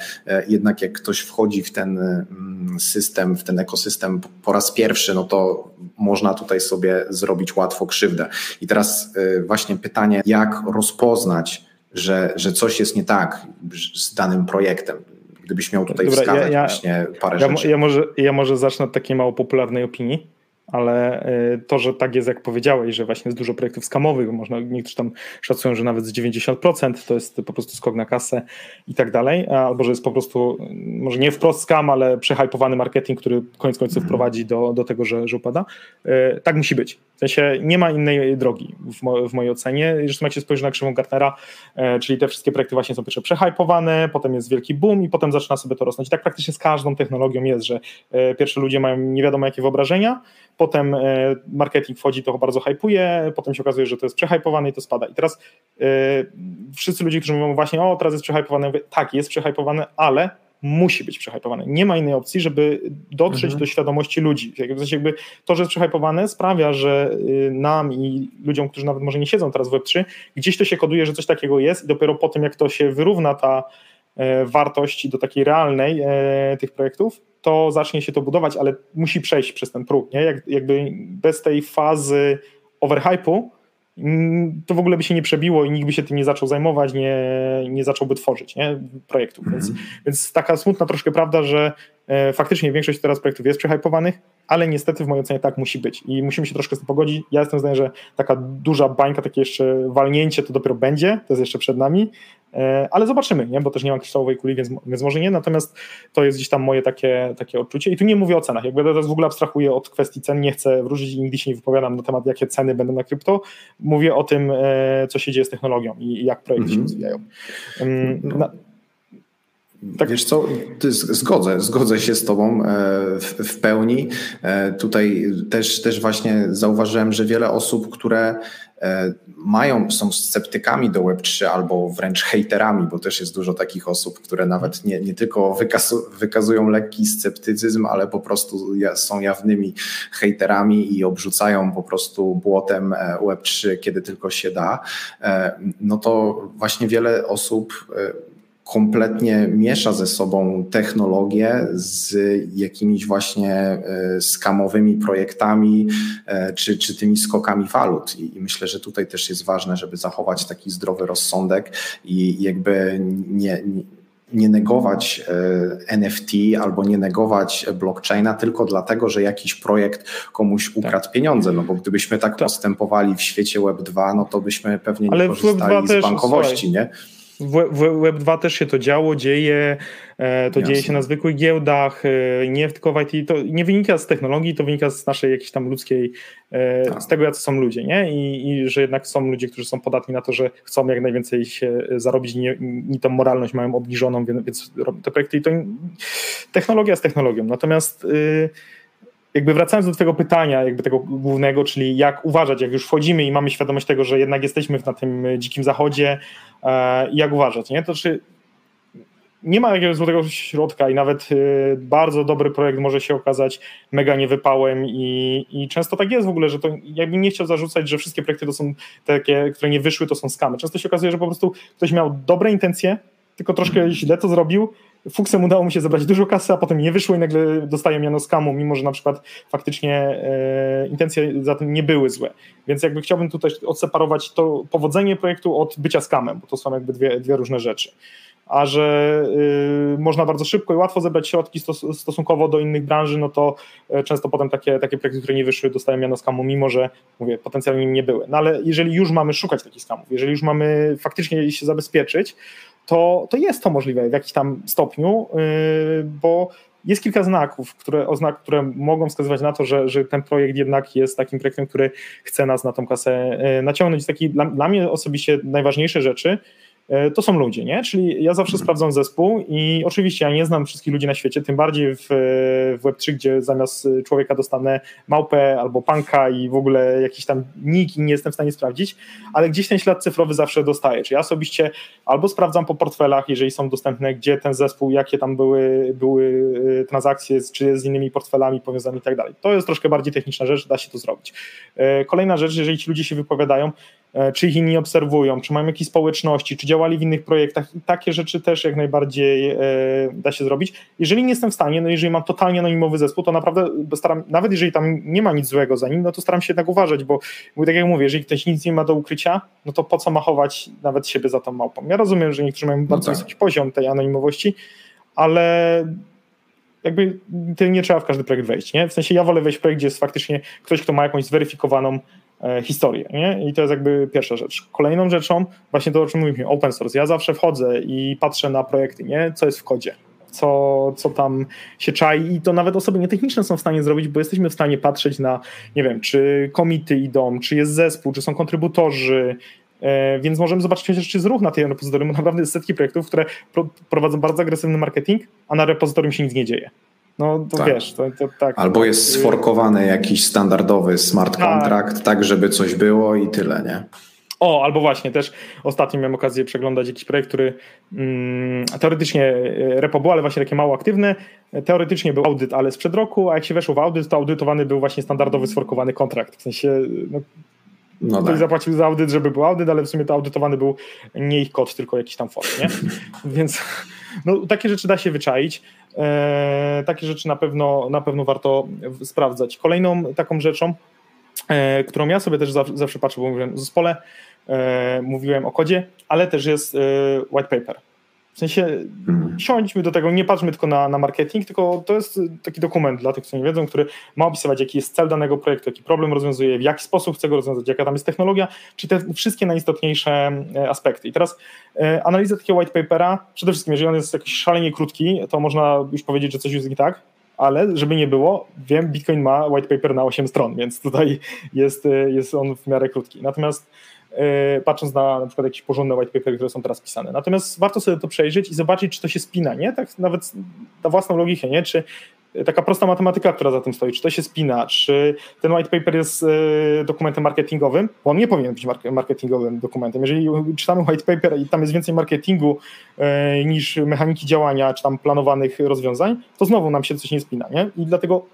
jednak jak ktoś wchodzi w ten mm, system, w ten ekosystem po raz pierwszy, no to można tutaj sobie zrobić łatwo krzywdę. I teraz właśnie pytanie, jak rozpoznać że, że coś jest nie tak z danym projektem. Gdybyś miał tutaj Dobra, wskazać ja, ja, właśnie parę ja, rzeczy. Ja może, ja może zacznę od takiej mało popularnej opinii ale y, to, że tak jest, jak powiedziałeś, że właśnie jest dużo projektów skamowych, można, niektórzy tam szacują, że nawet z 90% to jest po prostu skok na kasę i tak dalej, albo że jest po prostu, może nie wprost skam, ale przehypowany marketing, który koniec końców mhm. prowadzi do, do tego, że, że upada. Y, tak musi być. W sensie nie ma innej drogi w, mo, w mojej ocenie. Zresztą jak się spojrzy na krzywą Gartnera, y, czyli te wszystkie projekty właśnie są pierwsze przehypowane, potem jest wielki boom i potem zaczyna sobie to rosnąć. I tak praktycznie z każdą technologią jest, że pierwsze ludzie mają nie wiadomo jakie wyobrażenia, potem e, marketing wchodzi, to bardzo hypuje, potem się okazuje, że to jest przehypowane i to spada. I teraz e, wszyscy ludzie, którzy mówią właśnie, o teraz jest przehypowane, mówię, tak, jest przehypowane, ale musi być przehypowane. Nie ma innej opcji, żeby dotrzeć mhm. do świadomości ludzi. Jakby to, że jest przehypowane sprawia, że y, nam i ludziom, którzy nawet może nie siedzą teraz w Web3, gdzieś to się koduje, że coś takiego jest i dopiero po tym, jak to się wyrówna ta wartość do takiej realnej tych projektów, to zacznie się to budować, ale musi przejść przez ten próg. Nie? Jak, jakby bez tej fazy overhypu, to w ogóle by się nie przebiło i nikt by się tym nie zaczął zajmować, nie, nie zacząłby tworzyć nie? projektów. Więc, mhm. więc taka smutna troszkę prawda, że e, faktycznie większość teraz projektów jest przehypowanych, ale niestety w mojej ocenie tak musi być i musimy się troszkę z tym pogodzić. Ja jestem zdania, że taka duża bańka, takie jeszcze walnięcie to dopiero będzie, to jest jeszcze przed nami, ale zobaczymy, nie? bo też nie mam kryształowej kuli, więc, więc może nie, natomiast to jest gdzieś tam moje takie, takie odczucie i tu nie mówię o cenach, jakby teraz w ogóle abstrahuję od kwestii cen, nie chcę wrócić i nigdy się nie wypowiadam na temat, jakie ceny będą na krypto, mówię o tym, e, co się dzieje z technologią i jak projekty mm -hmm. się mhm. rozwijają. Na, tak. Wiesz co, zgodzę, zgodzę się z Tobą e, w, w, pełni. E, tutaj też, też właśnie zauważyłem, że wiele osób, które e, mają, są sceptykami do Web3 albo wręcz hejterami, bo też jest dużo takich osób, które nawet nie, nie tylko wykazu, wykazują lekki sceptycyzm, ale po prostu są jawnymi hejterami i obrzucają po prostu błotem Web3, kiedy tylko się da. No to właśnie wiele osób kompletnie miesza ze sobą technologię z jakimiś właśnie e, skamowymi projektami e, czy, czy tymi skokami walut. I myślę, że tutaj też jest ważne, żeby zachować taki zdrowy rozsądek i jakby nie, nie nie negować e, NFT albo nie negować blockchaina tylko dlatego, że jakiś projekt komuś ukradł tak. pieniądze, no bo gdybyśmy tak, tak, postępowali w świecie Web2, no to byśmy pewnie nie Ale korzystali z bankowości, nie? W, Web2 też się to działo, dzieje, e, to Jasne. dzieje się na zwykłych giełdach, e, nie tylko w IT, to nie wynika z technologii, to wynika z naszej jakiejś tam ludzkiej, e, tak. z tego jacy są ludzie, nie? I, I, że jednak są ludzie, którzy są podatni na to, że chcą jak najwięcej się zarobić nie, i tą moralność mają obniżoną, więc robią te projekty i to technologia z technologią. Natomiast y, jakby wracając do Twojego pytania, jakby tego głównego, czyli jak uważać, jak już wchodzimy i mamy świadomość tego, że jednak jesteśmy na tym dzikim zachodzie, e, jak uważać, nie? To czy nie ma jakiegoś złotego środka i nawet e, bardzo dobry projekt może się okazać mega niewypałem i, i często tak jest w ogóle, że to jakbym nie chciał zarzucać, że wszystkie projekty to są takie, które nie wyszły, to są skamy. Często się okazuje, że po prostu ktoś miał dobre intencje, tylko troszkę źle to zrobił Fuksem udało mu się zebrać dużo kasy, a potem nie wyszło i nagle dostają miano skamu, mimo że na przykład faktycznie e, intencje za tym nie były złe. Więc jakby chciałbym tutaj odseparować to powodzenie projektu od bycia skamem, bo to są jakby dwie, dwie różne rzeczy. A że y, można bardzo szybko i łatwo zebrać środki stos, stosunkowo do innych branży, no to e, często potem takie, takie projekty, które nie wyszły, dostają miano skamu, mimo że mówię, potencjalnie nie były. No ale jeżeli już mamy szukać takich skamów, jeżeli już mamy faktycznie się zabezpieczyć, to, to jest to możliwe w jakimś tam stopniu, yy, bo jest kilka znaków, które, oznak, które mogą wskazywać na to, że, że ten projekt jednak jest takim projektem, który chce nas na tą kasę yy, naciągnąć. Taki dla, dla mnie osobiście najważniejsze rzeczy to są ludzie, nie? Czyli ja zawsze sprawdzam zespół i oczywiście ja nie znam wszystkich ludzi na świecie, tym bardziej w, w Web3, gdzie zamiast człowieka dostanę małpę albo panka i w ogóle jakiś tam nick i nie jestem w stanie sprawdzić, ale gdzieś ten ślad cyfrowy zawsze dostaję. Czyli ja osobiście albo sprawdzam po portfelach, jeżeli są dostępne, gdzie ten zespół, jakie tam były, były e, transakcje, czy z innymi portfelami powiązane i tak dalej. To jest troszkę bardziej techniczna rzecz, da się to zrobić. E, kolejna rzecz, jeżeli ci ludzie się wypowiadają, E, czy ich inni obserwują, czy mają jakieś społeczności, czy działali w innych projektach i takie rzeczy też jak najbardziej e, da się zrobić. Jeżeli nie jestem w stanie, no jeżeli mam totalnie anonimowy zespół, to naprawdę staram, nawet jeżeli tam nie ma nic złego za nim, no to staram się jednak uważać, bo, bo tak jak mówię, jeżeli ktoś nic nie ma do ukrycia, no to po co ma chować nawet siebie za tą małpą? Ja rozumiem, że niektórzy mają bardzo no tak. wysoki poziom tej anonimowości, ale jakby nie trzeba w każdy projekt wejść, nie? W sensie ja wolę wejść w projekt, gdzie jest faktycznie ktoś, kto ma jakąś zweryfikowaną E, historię. Nie? I to jest jakby pierwsza rzecz. Kolejną rzeczą, właśnie to, o czym mówimy, open source. Ja zawsze wchodzę i patrzę na projekty, nie? co jest w kodzie, co, co tam się czai i to nawet osoby nietechniczne są w stanie zrobić, bo jesteśmy w stanie patrzeć na, nie wiem, czy komity idą, czy jest zespół, czy są kontrybutorzy, e, więc możemy zobaczyć chociaż, czy jest ruch na tej repozytorium, naprawdę jest setki projektów, które prowadzą bardzo agresywny marketing, a na repozytorium się nic nie dzieje. No to tak. wiesz, to, to tak. Albo jest sforkowany jakiś standardowy smart contract, tak. tak żeby coś było i tyle, nie? O, albo właśnie też ostatnio miałem okazję przeglądać jakiś projekt, który mm, teoretycznie e, repo było, ale właśnie takie mało aktywne. Teoretycznie był audyt, ale sprzed roku, a jak się weszło w audyt, to audytowany był właśnie standardowy sforkowany kontrakt. W sensie no, no ktoś tak. zapłacił za audyt, żeby był audyt, ale w sumie to audytowany był nie ich kod, tylko jakiś tam font, nie? Więc no, takie rzeczy da się wyczaić. E, takie rzeczy na pewno, na pewno warto sprawdzać. Kolejną taką rzeczą, e, którą ja sobie też zawsze, patrzę, bo mówiłem o zespole, e, mówiłem o kodzie, ale też jest white paper. W sensie mhm. siądźmy do tego, nie patrzmy tylko na, na marketing, tylko to jest taki dokument dla tych, co nie wiedzą, który ma opisywać, jaki jest cel danego projektu, jaki problem rozwiązuje, w jaki sposób chce go rozwiązać, jaka tam jest technologia, czyli te wszystkie najistotniejsze e, aspekty. I teraz e, analiza takiego white papera, przede wszystkim, jeżeli on jest jakiś szalenie krótki, to można już powiedzieć, że coś jest nie tak, ale żeby nie było, wiem, Bitcoin ma white paper na 8 stron, więc tutaj jest, jest on w miarę krótki. Natomiast patrząc na na przykład jakieś porządne white papery, które są teraz pisane. Natomiast warto sobie to przejrzeć i zobaczyć, czy to się spina, nie? Tak nawet na własną logikę, nie? Czy taka prosta matematyka, która za tym stoi, czy to się spina, czy ten white paper jest e, dokumentem marketingowym, bo on nie powinien być marketingowym dokumentem. Jeżeli czytamy white paper i tam jest więcej marketingu e, niż mechaniki działania, czy tam planowanych rozwiązań, to znowu nam się coś nie spina, nie? I dlatego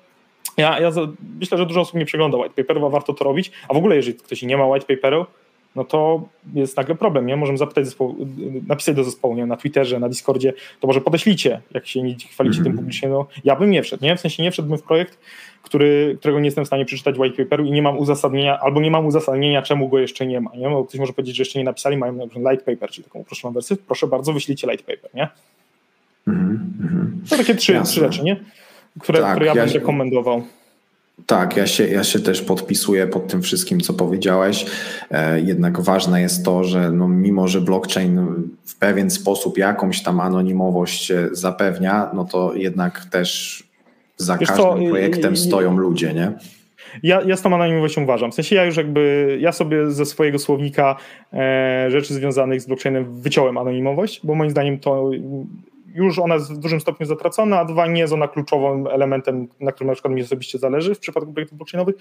ja, ja myślę, że dużo osób nie przegląda white paperów, warto to robić, a w ogóle jeżeli ktoś nie ma white paperu, no to jest nagle problem, nie? Możemy zapytać zespołu, napisać do zespołu, nie? Na Twitterze, na Discordzie, to może podeślijcie, jak się nie chwalicie mm -hmm. tym publicznie, no ja bym nie wszedł, nie? W sensie nie wszedłbym w projekt, który, którego nie jestem w stanie przeczytać white paperu i nie mam uzasadnienia, albo nie mam uzasadnienia, czemu go jeszcze nie ma, nie? Bo ktoś może powiedzieć, że jeszcze nie napisali, mają na przykład light paper, czyli taką uproszczoną wersję, proszę bardzo, wyślijcie light paper, nie? Mm -hmm. To takie trzy, trzy rzeczy, nie? Które, tak, które ja, ja bym się... rekomendował. Tak, ja się, ja się też podpisuję pod tym wszystkim, co powiedziałeś. E, jednak ważne jest to, że no, mimo, że blockchain w pewien sposób jakąś tam anonimowość zapewnia, no to jednak też za Wiesz każdym co, projektem stoją ludzie, nie? Ja, ja z tą anonimowością uważam. W sensie ja już jakby, ja sobie ze swojego słownika e, rzeczy związanych z blockchainem wyciąłem anonimowość, bo moim zdaniem to już ona jest w dużym stopniu zatracona, a dwa nie jest ona kluczowym elementem, na którym na przykład mi osobiście zależy w przypadku projektów blockchainowych.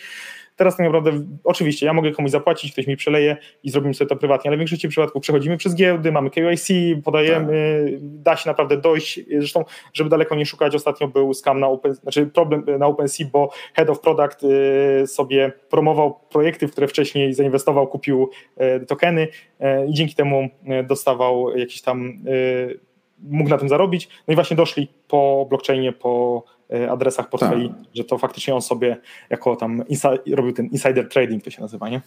Teraz tak naprawdę, oczywiście, ja mogę komuś zapłacić, ktoś mi przeleje i zrobimy sobie to prywatnie, ale w większości przypadków przechodzimy przez giełdy, mamy KYC, podajemy, tak. da się naprawdę dojść. Zresztą, żeby daleko nie szukać, ostatnio był scam na Open, znaczy problem na OpenSea, bo Head of Product y, sobie promował projekty, w które wcześniej zainwestował, kupił y, tokeny y, i dzięki temu dostawał jakieś tam mógł na tym zarobić. No i właśnie doszli po blockchainie, po e, adresach portfeli, tak. że to faktycznie on sobie jako tam robił ten insider trading, to się nazywa, nie?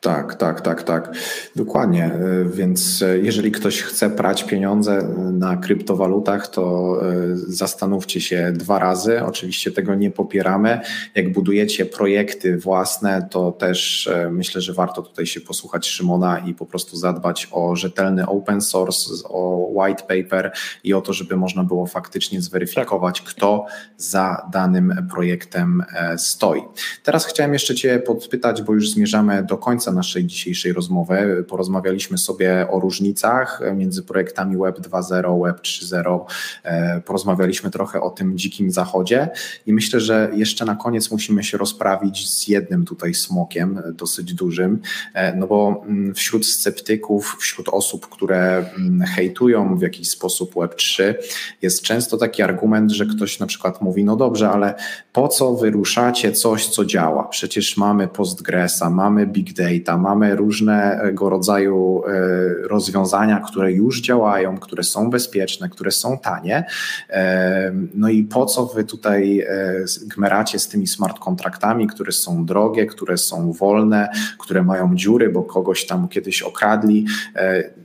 Tak, tak, tak, tak. Dokładnie. E, więc e, jeżeli ktoś chce prać pieniądze na kryptowalutach, to e, zastanówcie się dwa razy. Oczywiście tego nie popieramy. Jak budujecie projekty własne, to też myślę, że warto tutaj się posłuchać Szymona i po prostu zadbać o rzetelny open source, o white paper i o to, żeby można było faktycznie zweryfikować, tak. kto za danym projektem stoi. Teraz chciałem jeszcze Cię podpytać, bo już zmierzamy do końca naszej dzisiejszej rozmowy. Porozmawialiśmy sobie o różnicach między projektami Web 2.0, Web 3.0. E, porozmawialiśmy trochę o tym dzikim zachodzie i myślę, że jeszcze na koniec musimy się rozprawić z jednym tutaj smokiem, dosyć dużym, e, no bo mm, wśród sceptyków, wśród osób, które mm, hejtują w jakiś sposób Web3, jest często taki argument, że ktoś na przykład mówi, no dobrze, ale po co wyruszacie coś, co działa? Przecież mamy Postgresa, mamy Big Data, data, mamy różnego rodzaju e, rozwiązania, które już działają, które są bezpieczne, które są tanie. E, no i po co wy tutaj e, gmeracie z tymi smart kontraktami, które są drogie, które są wolne, które mają dziury, bo kogoś tam kiedyś okradli.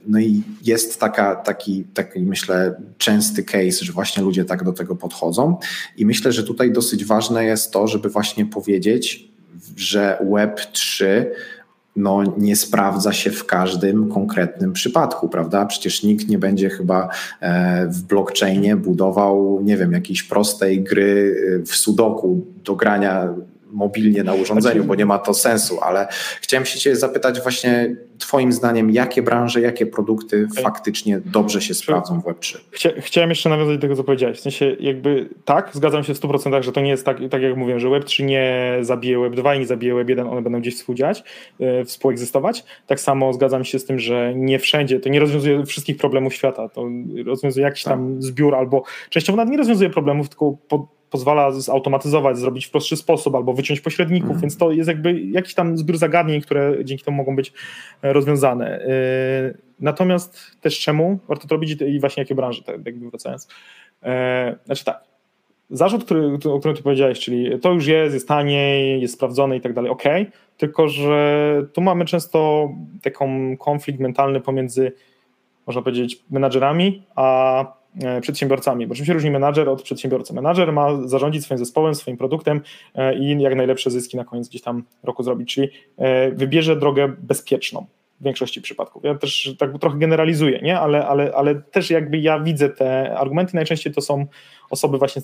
No i jest taka, taki, taki, myślę, częsty case, że właśnie ludzie tak do tego podchodzą. I myślę, że tutaj dosyć ważne jest to, żeby właśnie powiedzieć, że Web3 no, nie sprawdza się w każdym konkretnym przypadku, prawda? Przecież nikt nie będzie chyba e, w blockchainie budował, nie wiem, jakiejś prostej gry e, w sudoku do grania mobilnie na urządzeniu, bo nie ma to sensu, ale chciałem się Cię zapytać właśnie Twoim zdaniem, jakie branże, jakie produkty okay. faktycznie dobrze się sprawdzą w Web3? Chcia, chciałem jeszcze nawiązać do tego, co powiedziałeś. W sensie jakby tak, zgadzam się w 100%, że to nie jest tak, tak jak mówiłem, że Web3 nie zabije Web2 i nie zabije Web1, one będą gdzieś współdziałać, yy, współegzystować. Tak samo zgadzam się z tym, że nie wszędzie, to nie rozwiązuje wszystkich problemów świata, to rozwiązuje jakiś tak. tam zbiór albo częściowo nawet nie rozwiązuje problemów, tylko pod pozwala zautomatyzować, zrobić w prostszy sposób albo wyciąć pośredników, mm. więc to jest jakby jakiś tam zbiór zagadnień, które dzięki temu mogą być rozwiązane. Natomiast też czemu warto to robić i właśnie jakie branże, tak jakby wracając. Znaczy tak, zarzut, który, o którym ty powiedziałeś, czyli to już jest, jest taniej, jest sprawdzone i tak dalej, ok, tylko że tu mamy często taką konflikt mentalny pomiędzy, można powiedzieć, menadżerami, a e, przedsiębiorcami, bo czym się różni menadżer od przedsiębiorcy? Menadżer ma zarządzić swoim zespołem, swoim produktem e, i jak najlepsze zyski na koniec gdzieś tam roku zrobić, czyli e, wybierze drogę bezpieczną w większości przypadków. Ja też tak trochę generalizuję, nie? Ale, ale, ale też jakby ja widzę te argumenty, najczęściej to są osoby właśnie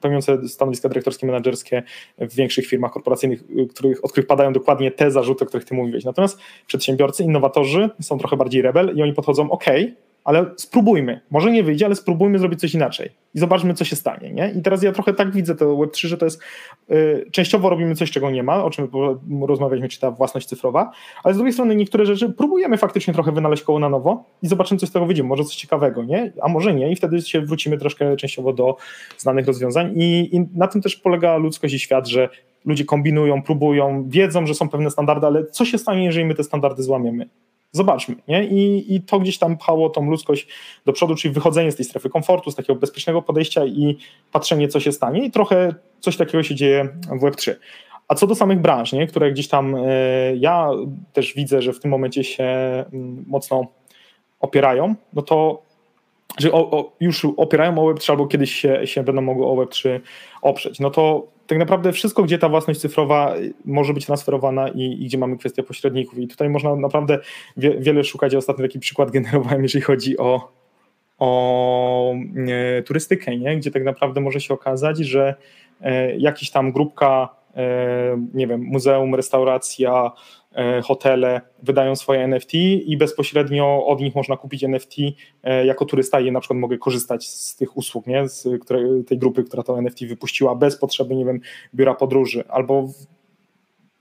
pełniące stanowiska dyrektorskie, menedżerskie w większych firmach korporacyjnych, których, od których padają dokładnie te zarzuty, o których ty mówiłeś. Natomiast przedsiębiorcy, innowatorzy są trochę bardziej rebel i oni podchodzą, ok, ale spróbujmy. Może nie wyjdzie, ale spróbujmy zrobić coś inaczej i zobaczmy, co się stanie. Nie? I teraz ja trochę tak widzę to Web3, że to jest y, częściowo robimy coś, czego nie ma, o czym rozmawialiśmy, czy ta własność cyfrowa, ale z drugiej strony niektóre rzeczy próbujemy faktycznie trochę wynaleźć koło na nowo i zobaczymy, co z tego wyjdzie. Może coś ciekawego, nie? a może nie, i wtedy się wrócimy troszkę częściowo do znanych rozwiązań. I, i na tym też polega ludzkość i świat, że ludzie kombinują, próbują, wiedzą, że są pewne standardy, ale co się stanie, jeżeli my te standardy złamiemy? Zobaczmy. Nie? I, I to gdzieś tam pchało tą ludzkość do przodu, czyli wychodzenie z tej strefy komfortu, z takiego bezpiecznego podejścia i patrzenie, co się stanie. I trochę coś takiego się dzieje w Web3. A co do samych branż, nie? które gdzieś tam e, ja też widzę, że w tym momencie się mm, mocno opierają, no to że o, o, już opierają o Web3 albo kiedyś się, się będą mogły o Web3 oprzeć, no to tak naprawdę wszystko, gdzie ta własność cyfrowa może być transferowana i, i gdzie mamy kwestię pośredników. I tutaj można naprawdę wie, wiele szukać. Ja taki przykład generowałem, jeżeli chodzi o, o e, turystykę, nie? gdzie tak naprawdę może się okazać, że e, jakiś tam grupka, e, nie wiem, muzeum, restauracja, hotele wydają swoje NFT i bezpośrednio od nich można kupić NFT e, jako turysta i na przykład mogę korzystać z tych usług, nie? z tej grupy, która to NFT wypuściła bez potrzeby, nie wiem, biura podróży albo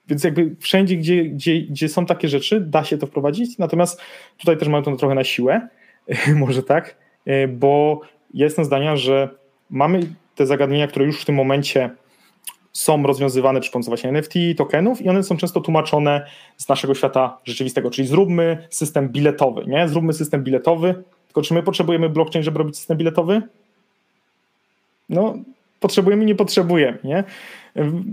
więc jakby wszędzie, gdzie, gdzie, gdzie są takie rzeczy, da się to wprowadzić, natomiast tutaj też mamy to trochę na siłę, może tak, e, bo jestem zdania, że mamy te zagadnienia, które już w tym momencie są rozwiązywane przy pomocy właśnie NFT, tokenów i one są często tłumaczone z naszego świata rzeczywistego, czyli zróbmy system biletowy, nie? Zróbmy system biletowy, tylko czy my potrzebujemy blockchain, żeby robić system biletowy? No, potrzebujemy, nie potrzebujemy, nie?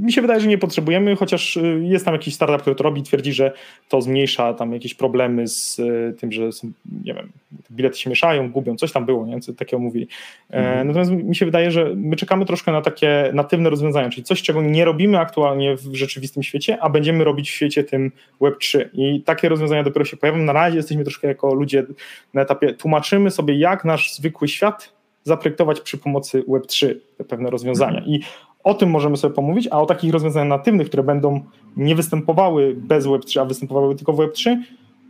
Mi się wydaje, że nie potrzebujemy, chociaż y, jest tam jakiś startup, który to robi, twierdzi, że to zmniejsza tam jakieś problemy z y, tym, że są, nie wiem, bilety się mieszają, gubią, coś tam było, nie? Co takiego mówili. E, mhm. Natomiast mi się wydaje, że my czekamy troszkę na takie natywne rozwiązania, czyli coś, czego nie robimy aktualnie w rzeczywistym świecie, a będziemy robić w świecie tym Web3. I takie rozwiązania dopiero się pojawią. Na razie jesteśmy troszkę jako ludzie na etapie, tłumaczymy sobie, jak nasz zwykły świat zaprojektować przy pomocy Web3 te pewne rozwiązania. Mhm. I o tym możemy sobie pomówić, a o takich rozwiązaniach natywnych, które będą nie występowały bez Web3, a występowały tylko w Web3,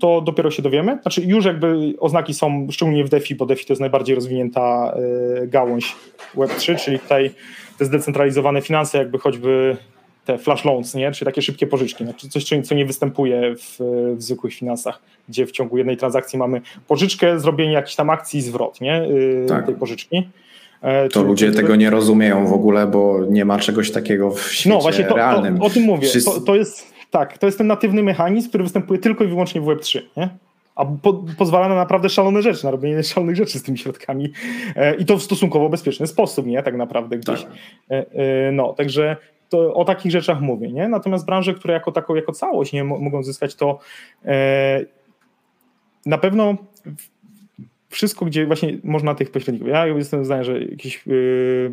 to dopiero się dowiemy. Znaczy już jakby oznaki są szczególnie w DeFi, bo DeFi to jest najbardziej rozwinięta y, gałąź Web3, czyli tutaj te zdecentralizowane finanse, jakby choćby te flash loans, nie? czyli takie szybkie pożyczki, znaczy coś, co nie występuje w, w zwykłych finansach, gdzie w ciągu jednej transakcji mamy pożyczkę, zrobienie jakiejś tam akcji i zwrot nie? Y, tak. tej pożyczki. E, to ludzie tego nie rozumieją w ogóle, bo nie ma czegoś takiego w świecie no, właśnie to, realnym. To, o tym mówię. To, to, jest, tak, to jest ten natywny mechanizm, który występuje tylko i wyłącznie w Web3. Nie? A po, pozwala na naprawdę szalone rzeczy, na robienie szalonych rzeczy z tymi środkami. E, I to w stosunkowo bezpieczny sposób, nie? Tak naprawdę gdzieś. Tak. E, e, no, także to o takich rzeczach mówię, nie? Natomiast branże, które jako taką, jako całość nie mogą zyskać, to e, na pewno wszystko, gdzie właśnie można tych pośredników. Ja jestem zdania, że jakieś yy,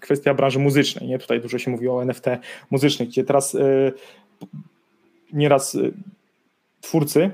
kwestia branży muzycznej, nie? Tutaj dużo się mówi o NFT muzycznych, gdzie teraz yy, nieraz yy, twórcy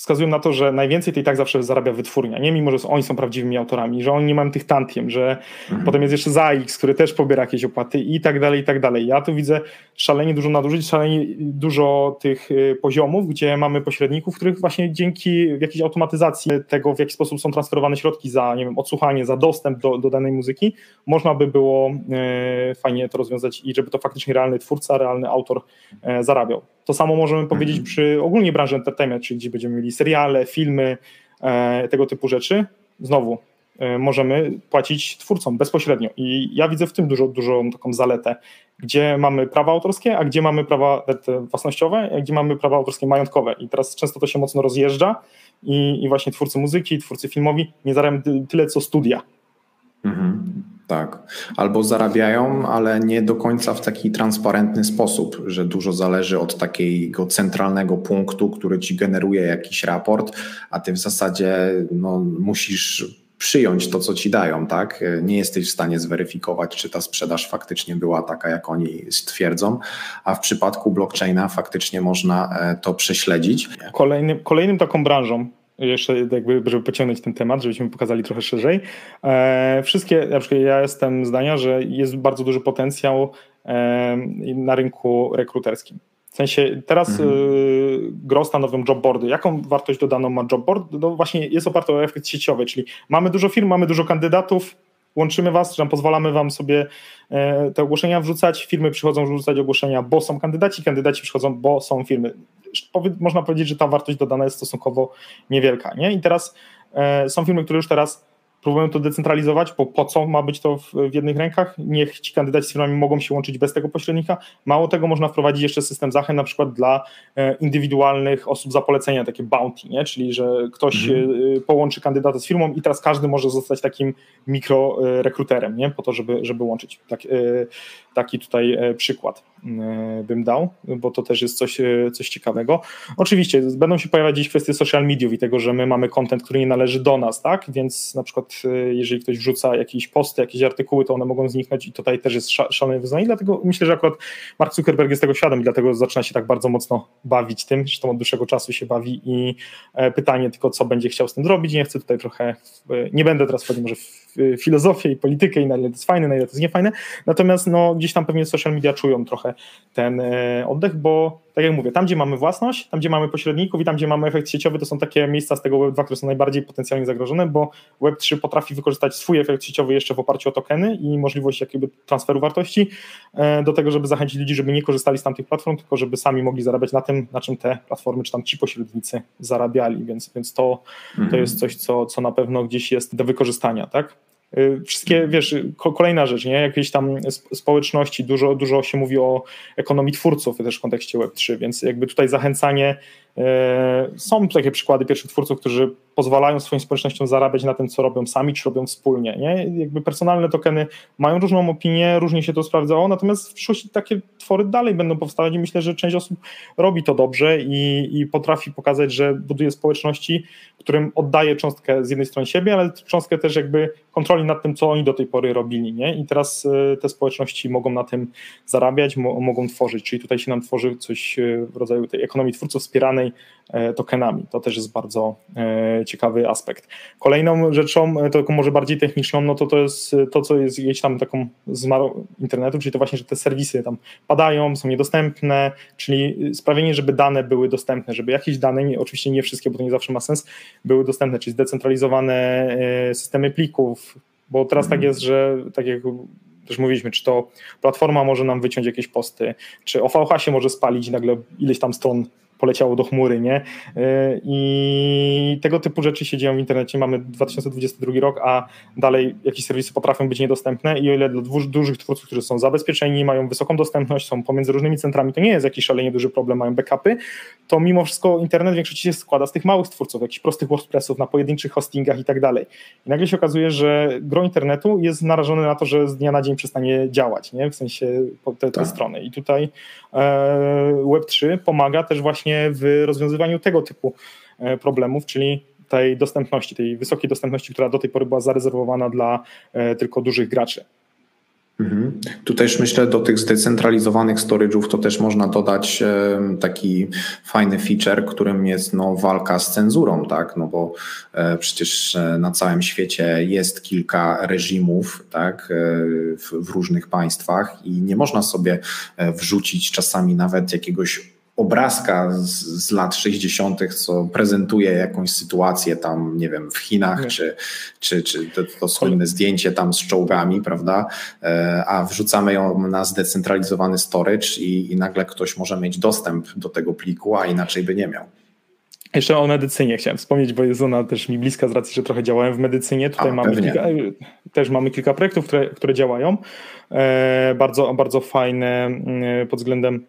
wskazują na to, że najwięcej tej tak zawsze zarabia wytwórnia, nie mimo, że oni są prawdziwymi autorami, że oni nie mają tych tantiem, że mhm. potem jest jeszcze ZAX, który też pobiera jakieś opłaty i tak dalej, i tak dalej. Ja tu widzę szalenie dużo nadużyć, szalenie dużo tych y, poziomów, gdzie mamy pośredników, których właśnie dzięki jakiejś automatyzacji tego, w jaki sposób są transferowane środki za, nie wiem, odsłuchanie, za dostęp do, do danej muzyki, można by było e, fajnie to rozwiązać i żeby to faktycznie realny twórca, realny autor e, zarabiał. To samo możemy powiedzieć mhm. przy ogólnie branży entertainment, czyli gdzie będziemy mieli seriale, filmy, e, tego typu rzeczy. Znowu, możemy płacić twórcom bezpośrednio. I ja widzę w tym dużo, dużą taką zaletę, gdzie mamy prawa autorskie, a gdzie mamy prawa własnościowe, a gdzie mamy prawa autorskie majątkowe. I teraz często to się mocno rozjeżdża i, i właśnie twórcy muzyki, twórcy filmowi nie zarabiają tyle co studia. Mhm, tak. Albo zarabiają, ale nie do końca w taki transparentny sposób, że dużo zależy od takiego centralnego punktu, który ci generuje jakiś raport, a ty w zasadzie no, musisz przyjąć to, co ci dają, tak? Nie jesteś w stanie zweryfikować, czy ta sprzedaż faktycznie była taka, jak oni stwierdzą, a w przypadku blockchaina faktycznie można e, to prześledzić. Kolejnym, kolejnym taką branżą, jeszcze jakby, żeby pociągnąć ten temat, żebyśmy pokazali trochę szerzej. E, wszystkie, na przykład ja jestem zdania, że jest bardzo duży potencjał e, na rynku rekruterskim. W sensie teraz mhm. y, gro stanowią jobboardy. Jaką wartość dodaną ma jobboard? No właśnie jest oparty o efekt sieciowy, czyli mamy dużo firm, mamy dużo kandydatów, łączymy was, że pozwalamy wam sobie e, te ogłoszenia wrzucać, firmy przychodzą wrzucać ogłoszenia, bo są kandydaci, kandydaci przychodzą, bo są firmy. Można powiedzieć, że ta wartość dodana jest stosunkowo niewielka. Nie? I teraz e, są firmy, które już teraz próbują to decentralizować, bo po co ma być to w, w, jednych rękach? Niech ci kandydaci z firmami mogą się łączyć bez tego pośrednika. Mało tego, można wprowadzić jeszcze system zachęt na przykład dla e, indywidualnych osób za polecenia, takie bounty, nie? czyli że ktoś mhm. e, połączy kandydata z firmą i teraz każdy może zostać takim mikrorekruterem, nie? po to, żeby, żeby łączyć. Tak, e, taki tutaj e, przykład e, bym dał, bo to też jest coś, e, coś ciekawego. Oczywiście będą się pojawiać dziś kwestie social mediów i tego, że my mamy content, który nie należy do nas, tak? Więc na przykład jeżeli ktoś wrzuca jakieś posty, jakieś artykuły, to one mogą zniknąć i tutaj też jest szalone wyzwanie. Dlatego myślę, że akurat Mark Zuckerberg jest tego świadom i dlatego zaczyna się tak bardzo mocno bawić tym, zresztą od dłuższego czasu się bawi i pytanie tylko, co będzie chciał z tym zrobić. Nie chcę tutaj trochę, nie będę teraz wchodził może w filozofię i politykę i na ile to jest fajne, na ile to jest niefajne, natomiast no, gdzieś tam pewnie social media czują trochę ten e, oddech, bo tak jak mówię, tam gdzie mamy własność, tam gdzie mamy pośredników i tam gdzie mamy efekt sieciowy, to są takie miejsca z tego Web2, które są najbardziej potencjalnie zagrożone, bo Web3 potrafi wykorzystać swój efekt sieciowy jeszcze w oparciu o tokeny i możliwość jakby transferu wartości e, do tego, żeby zachęcić ludzi, żeby nie korzystali z tamtych platform, tylko żeby sami mogli zarabiać na tym, na czym te platformy czy tam ci pośrednicy zarabiali, więc, więc to, to mhm. jest coś, co, co na pewno gdzieś jest do wykorzystania, tak? Y, wszystkie, wiesz, kolejna rzecz, nie? Jakieś tam społeczności, dużo, dużo się mówi o ekonomii twórców też w kontekście Web3, więc jakby tutaj zachęcanie są takie przykłady pierwszych twórców, którzy pozwalają swoim społecznościom zarabiać na tym, co robią sami, czy robią wspólnie. Nie? Jakby personalne tokeny mają różną opinię, różnie się to sprawdzało, natomiast w przyszłości takie twory dalej będą powstawać i myślę, że część osób robi to dobrze i, i potrafi pokazać, że buduje społeczności, którym oddaje cząstkę z jednej strony siebie, ale cząstkę też jakby kontroli nad tym, co oni do tej pory robili. Nie? I teraz e, te społeczności mogą na tym zarabiać, mo mogą tworzyć, czyli tutaj się nam tworzy coś e, w rodzaju tej ekonomii twórców wspieranej E, tokenami. To też jest bardzo e, ciekawy aspekt. Kolejną rzeczą, e, taką może bardziej techniczną, no to to jest to, co jest gdzieś tam taką z internetu, czyli to właśnie, że te serwisy tam padają, są niedostępne, czyli sprawienie, żeby dane były dostępne, żeby jakieś dane, nie, oczywiście nie wszystkie, bo to nie zawsze ma sens, były dostępne, czyli zdecentralizowane systemy plików, bo teraz tak jest, że tak jak też mówiliśmy, czy to platforma może nam wyciąć jakieś posty, czy OVH się może spalić i nagle ileś tam stron poleciało do chmury, nie? Y, I tego typu rzeczy się dzieją w internecie. Mamy 2022 rok, a dalej jakieś serwisy potrafią być niedostępne i o ile dla dużych twórców, którzy są zabezpieczeni, mają wysoką dostępność, są pomiędzy różnymi centrami, to nie jest jakiś szalenie duży problem, mają backupy, to mimo wszystko internet w większości się składa z tych małych twórców, jakichś prostych WordPressów na pojedynczych hostingach i tak dalej. I nagle się okazuje, że gro internetu jest narażone na to, że z dnia na dzień przestanie działać, nie? w sensie te, te tak. strony. I tutaj e, Web3 pomaga też właśnie właśnie w rozwiązywaniu tego typu e, problemów, czyli tej dostępności, tej wysokiej dostępności, która do tej pory była zarezerwowana dla e, tylko dużych graczy. Mhm. Tu też myślę do tych zdecentralizowanych storage'ów to też można dodać taki fajny feature, którym jest no, walka z cenzurą, tak? No bo e, przecież na całym świecie jest kilka reżimów, tak? W, w różnych państwach i nie można sobie wrzucić czasami nawet jakiegoś obrazka z, z, lat 60., co prezentuje jakąś sytuację tam, nie wiem, w Chinach, czy, czy, czy to, to słynne zdjęcie tam z czołgami, prawda? E, a wrzucamy ją na zdecentralizowany storage i, i nagle ktoś może mieć dostęp do tego pliku, a inaczej by nie miał. Jeszcze o medycynie chciałem wspomnieć, bo jest ona też mi bliska z racji, że trochę działałem w medycynie. Tutaj A, mamy kilka, też mamy kilka projektów, które, które działają. E, bardzo, bardzo fajne mm, pod względem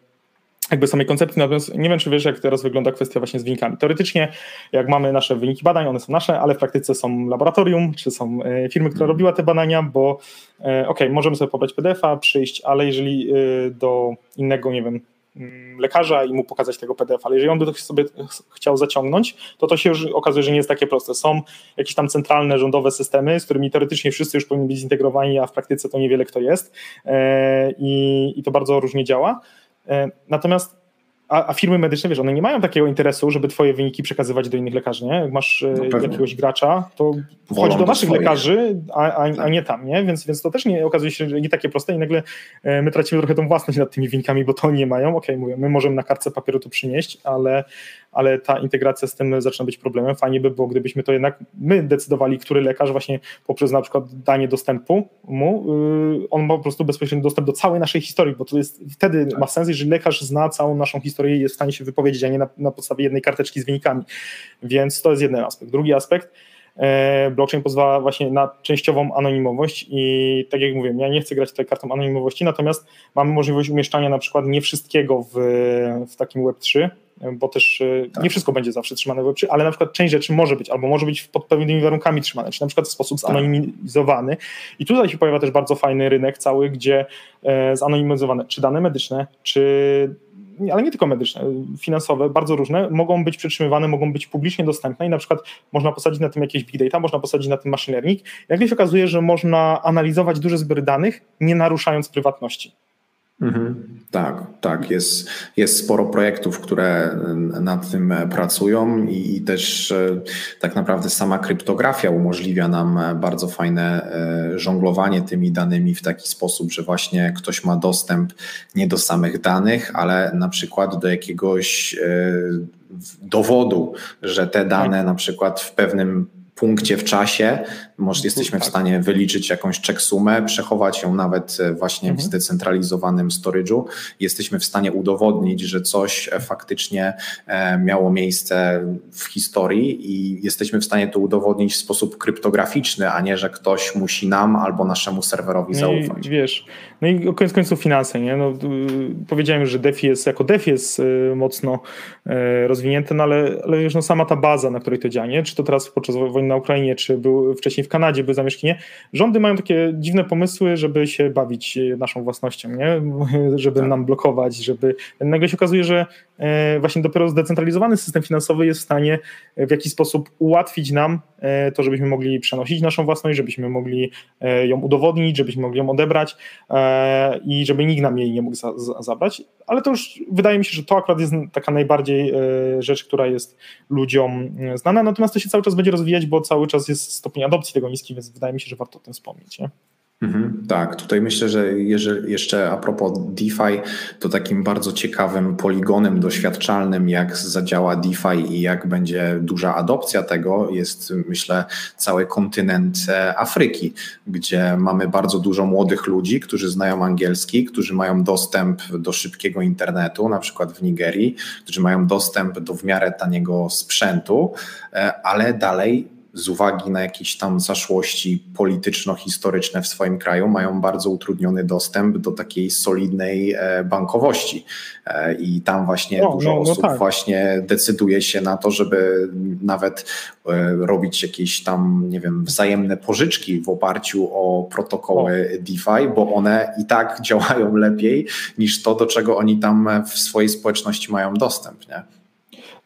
jakby samej koncepcji, natomiast nie wiem, czy wiesz, jak teraz wygląda kwestia właśnie z wynikami. Teoretycznie, jak mamy nasze wyniki badań, one są nasze, ale w praktyce są laboratorium, czy są e, firmy, które mhm. robiła te badania, bo e, ok, możemy sobie pobrać PDF-a, przyjść, ale jeżeli do innego, nie wiem, Mm, lekarza i mu pokazać tego PDF, ale jeżeli on by to sobie chciał zaciągnąć, to to się już okazuje, że nie jest takie proste. Są jakieś tam centralne rządowe systemy, z którymi teoretycznie wszyscy już powinni być zintegrowani, a w praktyce to niewiele kto jest e, i, i to bardzo różnie działa. E, natomiast a, a, firmy medyczne, wiesz, one nie mają takiego interesu, żeby twoje wyniki przekazywać do innych lekarzy, nie? Jak masz e, no jakiegoś gracza, to wchodzi do naszych lekarzy, a, a, a, tak. nie tam, nie? Więc, więc to też nie okazuje się, że nie takie proste i nagle e, my tracimy trochę tą własność nad tymi wynikami, bo to oni nie mają. Okej, okay, mówię, my możemy na kartce papieru to przynieść, ale, ale ta integracja z tym zaczyna być problemem. Fajnie by było, gdybyśmy to jednak my decydowali, który lekarz właśnie poprzez na przykład danie dostępu mu, yy, on ma po prostu bezpośredni dostęp do całej naszej historii, bo to jest wtedy tak. ma sens, jeżeli lekarz zna całą naszą historię i jest w stanie się wypowiedzieć, a nie na, na podstawie jednej karteczki z wynikami. Więc to jest jeden aspekt. Drugi aspekt, E, blockchain pozwala właśnie na częściową anonimowość i tak jak mówię, ja nie chcę grać tutaj kartą anonimowości, natomiast mamy możliwość umieszczania na przykład nie wszystkiego w, w takim Web3, bo też e, tak. nie wszystko będzie zawsze trzymane w Web3, ale na przykład część rzeczy może być, albo może być pod pewnymi warunkami trzymane, czy na przykład w sposób tak. zanonimizowany. I tutaj się pojawia też bardzo fajny rynek cały, gdzie e, zanonimizowane czy dane medyczne, czy ale nie tylko medyczne, finansowe, bardzo różne, mogą być przetrzymywane, mogą być publicznie dostępne i na przykład można posadzić na tym jakieś big data, można posadzić na tym machine learning. Jak się okazuje, że można analizować duże zbiory danych, nie naruszając prywatności. Mhm. Tak, tak. Jest, jest sporo projektów, które nad tym pracują i, i, też e, tak naprawdę sama kryptografia umożliwia nam bardzo fajne e, żonglowanie tymi danymi w taki sposób, że właśnie ktoś ma dostęp nie do samych danych, ale na przykład do jakiegoś e, dowodu, że te dane na przykład w pewnym punkcie w czasie, może jesteśmy w tak. stanie wyliczyć jakąś check sumę, przechować ją nawet e, właśnie w mhm. zdecentralizowanym storage'u. Jesteśmy w stanie udowodnić, że coś e, faktycznie e, miało miejsce w historii i jesteśmy w stanie to udowodnić w sposób kryptograficzny, a nie, że ktoś musi nam albo naszemu serwerowi no zaufać. I, wiesz, no i koniec końców finanse, nie? No, powiedziałem, że DeFi jest, jako DeFi jest mocno rozwinięte, no ale, ale już no sama ta baza, na której to działa, nie? Czy to teraz podczas wojny na Ukrainie, czy był wcześniej w Kanadzie, były zamieszkienie. Rządy mają takie dziwne pomysły, żeby się bawić naszą własnością, nie? żeby tak. nam blokować, żeby. Nagle się okazuje, że e, właśnie dopiero zdecentralizowany system finansowy jest w stanie w jakiś sposób ułatwić nam e, to, żebyśmy mogli przenosić naszą własność, żebyśmy mogli e, ją udowodnić, żebyśmy mogli ją odebrać i żeby nikt nam jej nie mógł za, za, zabrać. Ale to już wydaje mi się, że to akurat jest taka najbardziej rzecz, która jest ludziom znana, natomiast to się cały czas będzie rozwijać, bo cały czas jest stopień adopcji tego niski, więc wydaje mi się, że warto o tym wspomnieć. Nie? Mhm, tak, tutaj myślę, że jeszcze a propos DeFi, to takim bardzo ciekawym poligonem doświadczalnym, jak zadziała DeFi i jak będzie duża adopcja tego, jest myślę cały kontynent e, Afryki, gdzie mamy bardzo dużo młodych ludzi, którzy znają angielski, którzy mają dostęp do szybkiego internetu, na przykład w Nigerii, którzy mają dostęp do w miarę taniego sprzętu, e, ale dalej z uwagi na jakieś tam zaszłości polityczno-historyczne w swoim kraju mają bardzo utrudniony dostęp do takiej solidnej e, bankowości. E, I tam właśnie no, dużo no, no osób tak. właśnie decyduje się na to, żeby nawet e, robić jakieś tam, nie wiem, wzajemne pożyczki w oparciu o protokoły o. DeFi, bo one i tak działają lepiej niż to, do czego oni tam w swojej społeczności mają dostęp. Nie?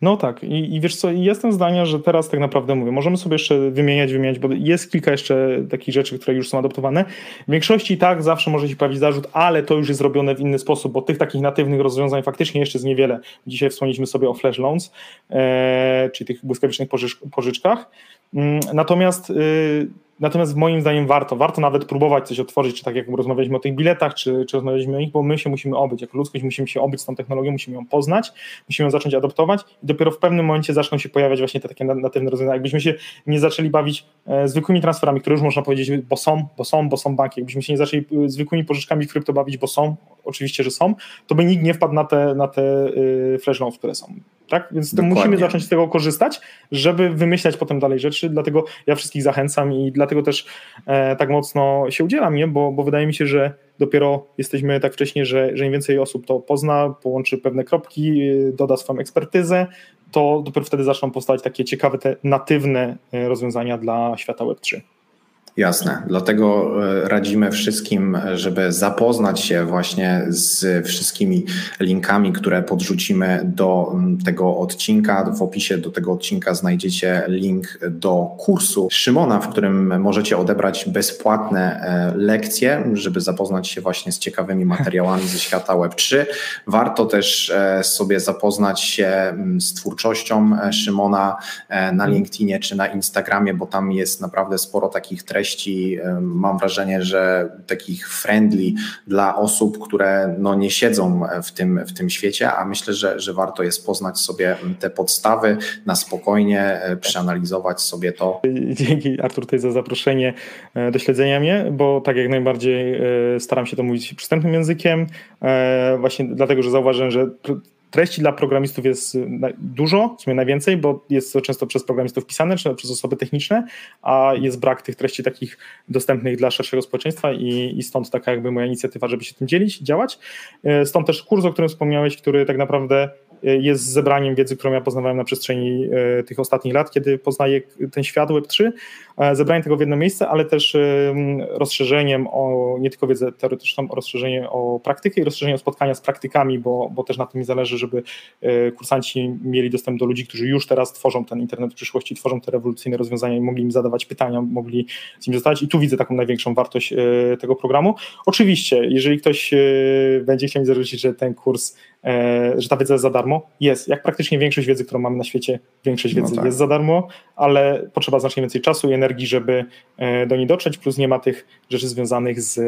No tak, I, i wiesz co, jestem zdania, że teraz tak naprawdę mówię, możemy sobie jeszcze wymieniać, wymieniać, bo jest kilka jeszcze takich rzeczy, które już są adoptowane. W większości tak, zawsze może się pojawić zarzut, ale to już jest zrobione w inny sposób, bo tych takich natywnych rozwiązań faktycznie jeszcze jest niewiele. Dzisiaj wspomnieliśmy sobie o flash loans, e, czyli tych błyskawicznych pożycz, pożyczkach. Mm, natomiast y, Natomiast moim zdaniem warto, warto nawet próbować coś otworzyć, czy tak jak rozmawialiśmy o tych biletach, czy, czy rozmawialiśmy o nich, bo my się musimy obyć, jako ludzkość musimy się obyć z tą technologią, musimy ją poznać, musimy ją zacząć adoptować i dopiero w pewnym momencie zaczną się pojawiać właśnie te takie natywne rozwiązania. Jakbyśmy się nie zaczęli bawić e, zwykłymi transferami, które już można powiedzieć, bo są, bo są, bo są banki, jakbyśmy się nie zaczęli e, zwykłymi pożyczkami w krypto bawić, bo są, oczywiście, że są, to by nikt nie wpadł na te, na te y, flash loans, które są. Tak? Więc musimy zacząć z tego korzystać, żeby wymyślać potem dalej rzeczy. Dlatego ja wszystkich zachęcam i dlatego też e, tak mocno się udzielam, nie? Bo, bo wydaje mi się, że dopiero jesteśmy tak wcześnie, że, że im więcej osób to pozna, połączy pewne kropki, doda swoją ekspertyzę, to dopiero wtedy zaczną powstawać takie ciekawe, te natywne e, rozwiązania dla świata Web3. Jasne. Dlatego e, radzimy wszystkim, żeby zapoznać się właśnie z wszystkimi linkami, które podrzucimy do tego odcinka. W opisie do tego odcinka znajdziecie link do kursu Szymona, w którym możecie odebrać bezpłatne e, lekcje, żeby zapoznać się właśnie z ciekawymi materiałami ze świata Web3. Warto też e, sobie zapoznać się z twórczością Szymona na LinkedInie czy na Instagramie, bo tam jest naprawdę sporo takich treści, treści, mam wrażenie, że takich friendly dla osób, które no nie siedzą w tym, w tym świecie, a myślę, że, że warto jest poznać sobie te podstawy na spokojnie, e, przeanalizować sobie to. Dzięki Artur tutaj za zaproszenie e, do śledzenia mnie, bo tak jak najbardziej e, staram się to mówić przystępnym językiem, właśnie dlatego, że zauważyłem, że treści dla programistów jest y, dużo, w sumie najwięcej, bo jest to często przez programistów pisane, czy przez osoby techniczne, a jest brak tych treści takich dostępnych dla szerszego społeczeństwa i, i stąd taka jakby moja inicjatywa, żeby się tym dzielić, działać. Y, stąd też kurs, o którym wspomniałeś, który tak naprawdę jest zebraniem wiedzy, którą ja poznawałem na przestrzeni tych ostatnich lat, kiedy poznaję ten świat Web3, E, zebranie tego w jedno miejsce, ale też rozszerzeniem o nie tylko wiedzę teoretyczną, rozszerzenie o praktykę i rozszerzenie o spotkania z praktykami, bo, bo też na tym mi zależy, żeby kursanci mieli dostęp do ludzi, którzy już teraz tworzą ten internet w przyszłości, tworzą te rewolucyjne rozwiązania i mogli im zadawać pytania, mogli z nim zostać i tu widzę taką największą wartość tego programu. Oczywiście, jeżeli ktoś będzie chciał mi zarzucić, że ten kurs, że ta wiedza jest za darmo, jest. Jak praktycznie większość wiedzy, którą mamy na świecie, większość no wiedzy no tak. jest za darmo, ale potrzeba znacznie więcej czasu i energii energii, żeby e, do niej dotrzeć, plus nie ma tych rzeczy związanych z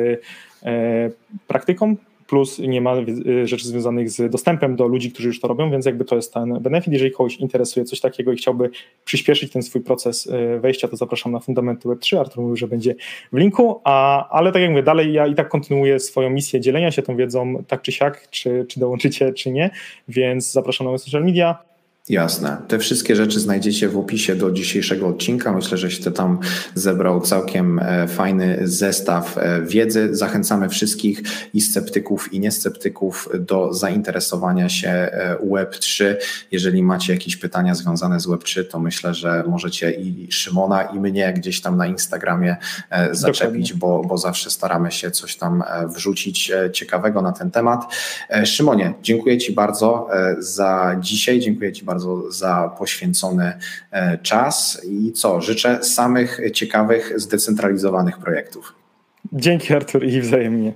e, praktyką, plus nie ma e, rzeczy związanych z dostępem do ludzi, którzy już to robią, więc jakby to jest ten benefit. Jeżeli kogoś interesuje coś takiego i chciałby przyspieszyć ten swój proces wejścia, to zapraszam na Fundamenty Web3. Artur mówił, że będzie w linku, a, ale tak jak mówię, dalej ja i tak kontynuuję swoją misję dzielenia się tą wiedzą tak czy siak, czy, czy dołączycie, czy nie, więc zapraszam na social media, Jasne. Te wszystkie rzeczy znajdziecie w opisie do dzisiejszego odcinka. Myślę, że się tam zebrał całkiem e, fajny zestaw e, wiedzy. Zachęcamy wszystkich i sceptyków, i niesceptyków do zainteresowania się e, Web3. Jeżeli macie jakieś pytania związane z Web3, to myślę, że możecie i Szymona, i mnie gdzieś tam na Instagramie zaczepić, bo, bo zawsze staramy się coś tam wrzucić ciekawego na ten temat. Szymonie, dziękuję Ci bardzo za dzisiaj. Dziękuję Ci bardzo bardzo za poświęcony e, czas i co, życzę samych ciekawych, zdecentralizowanych projektów. Dzięki Artur i wzajemnie.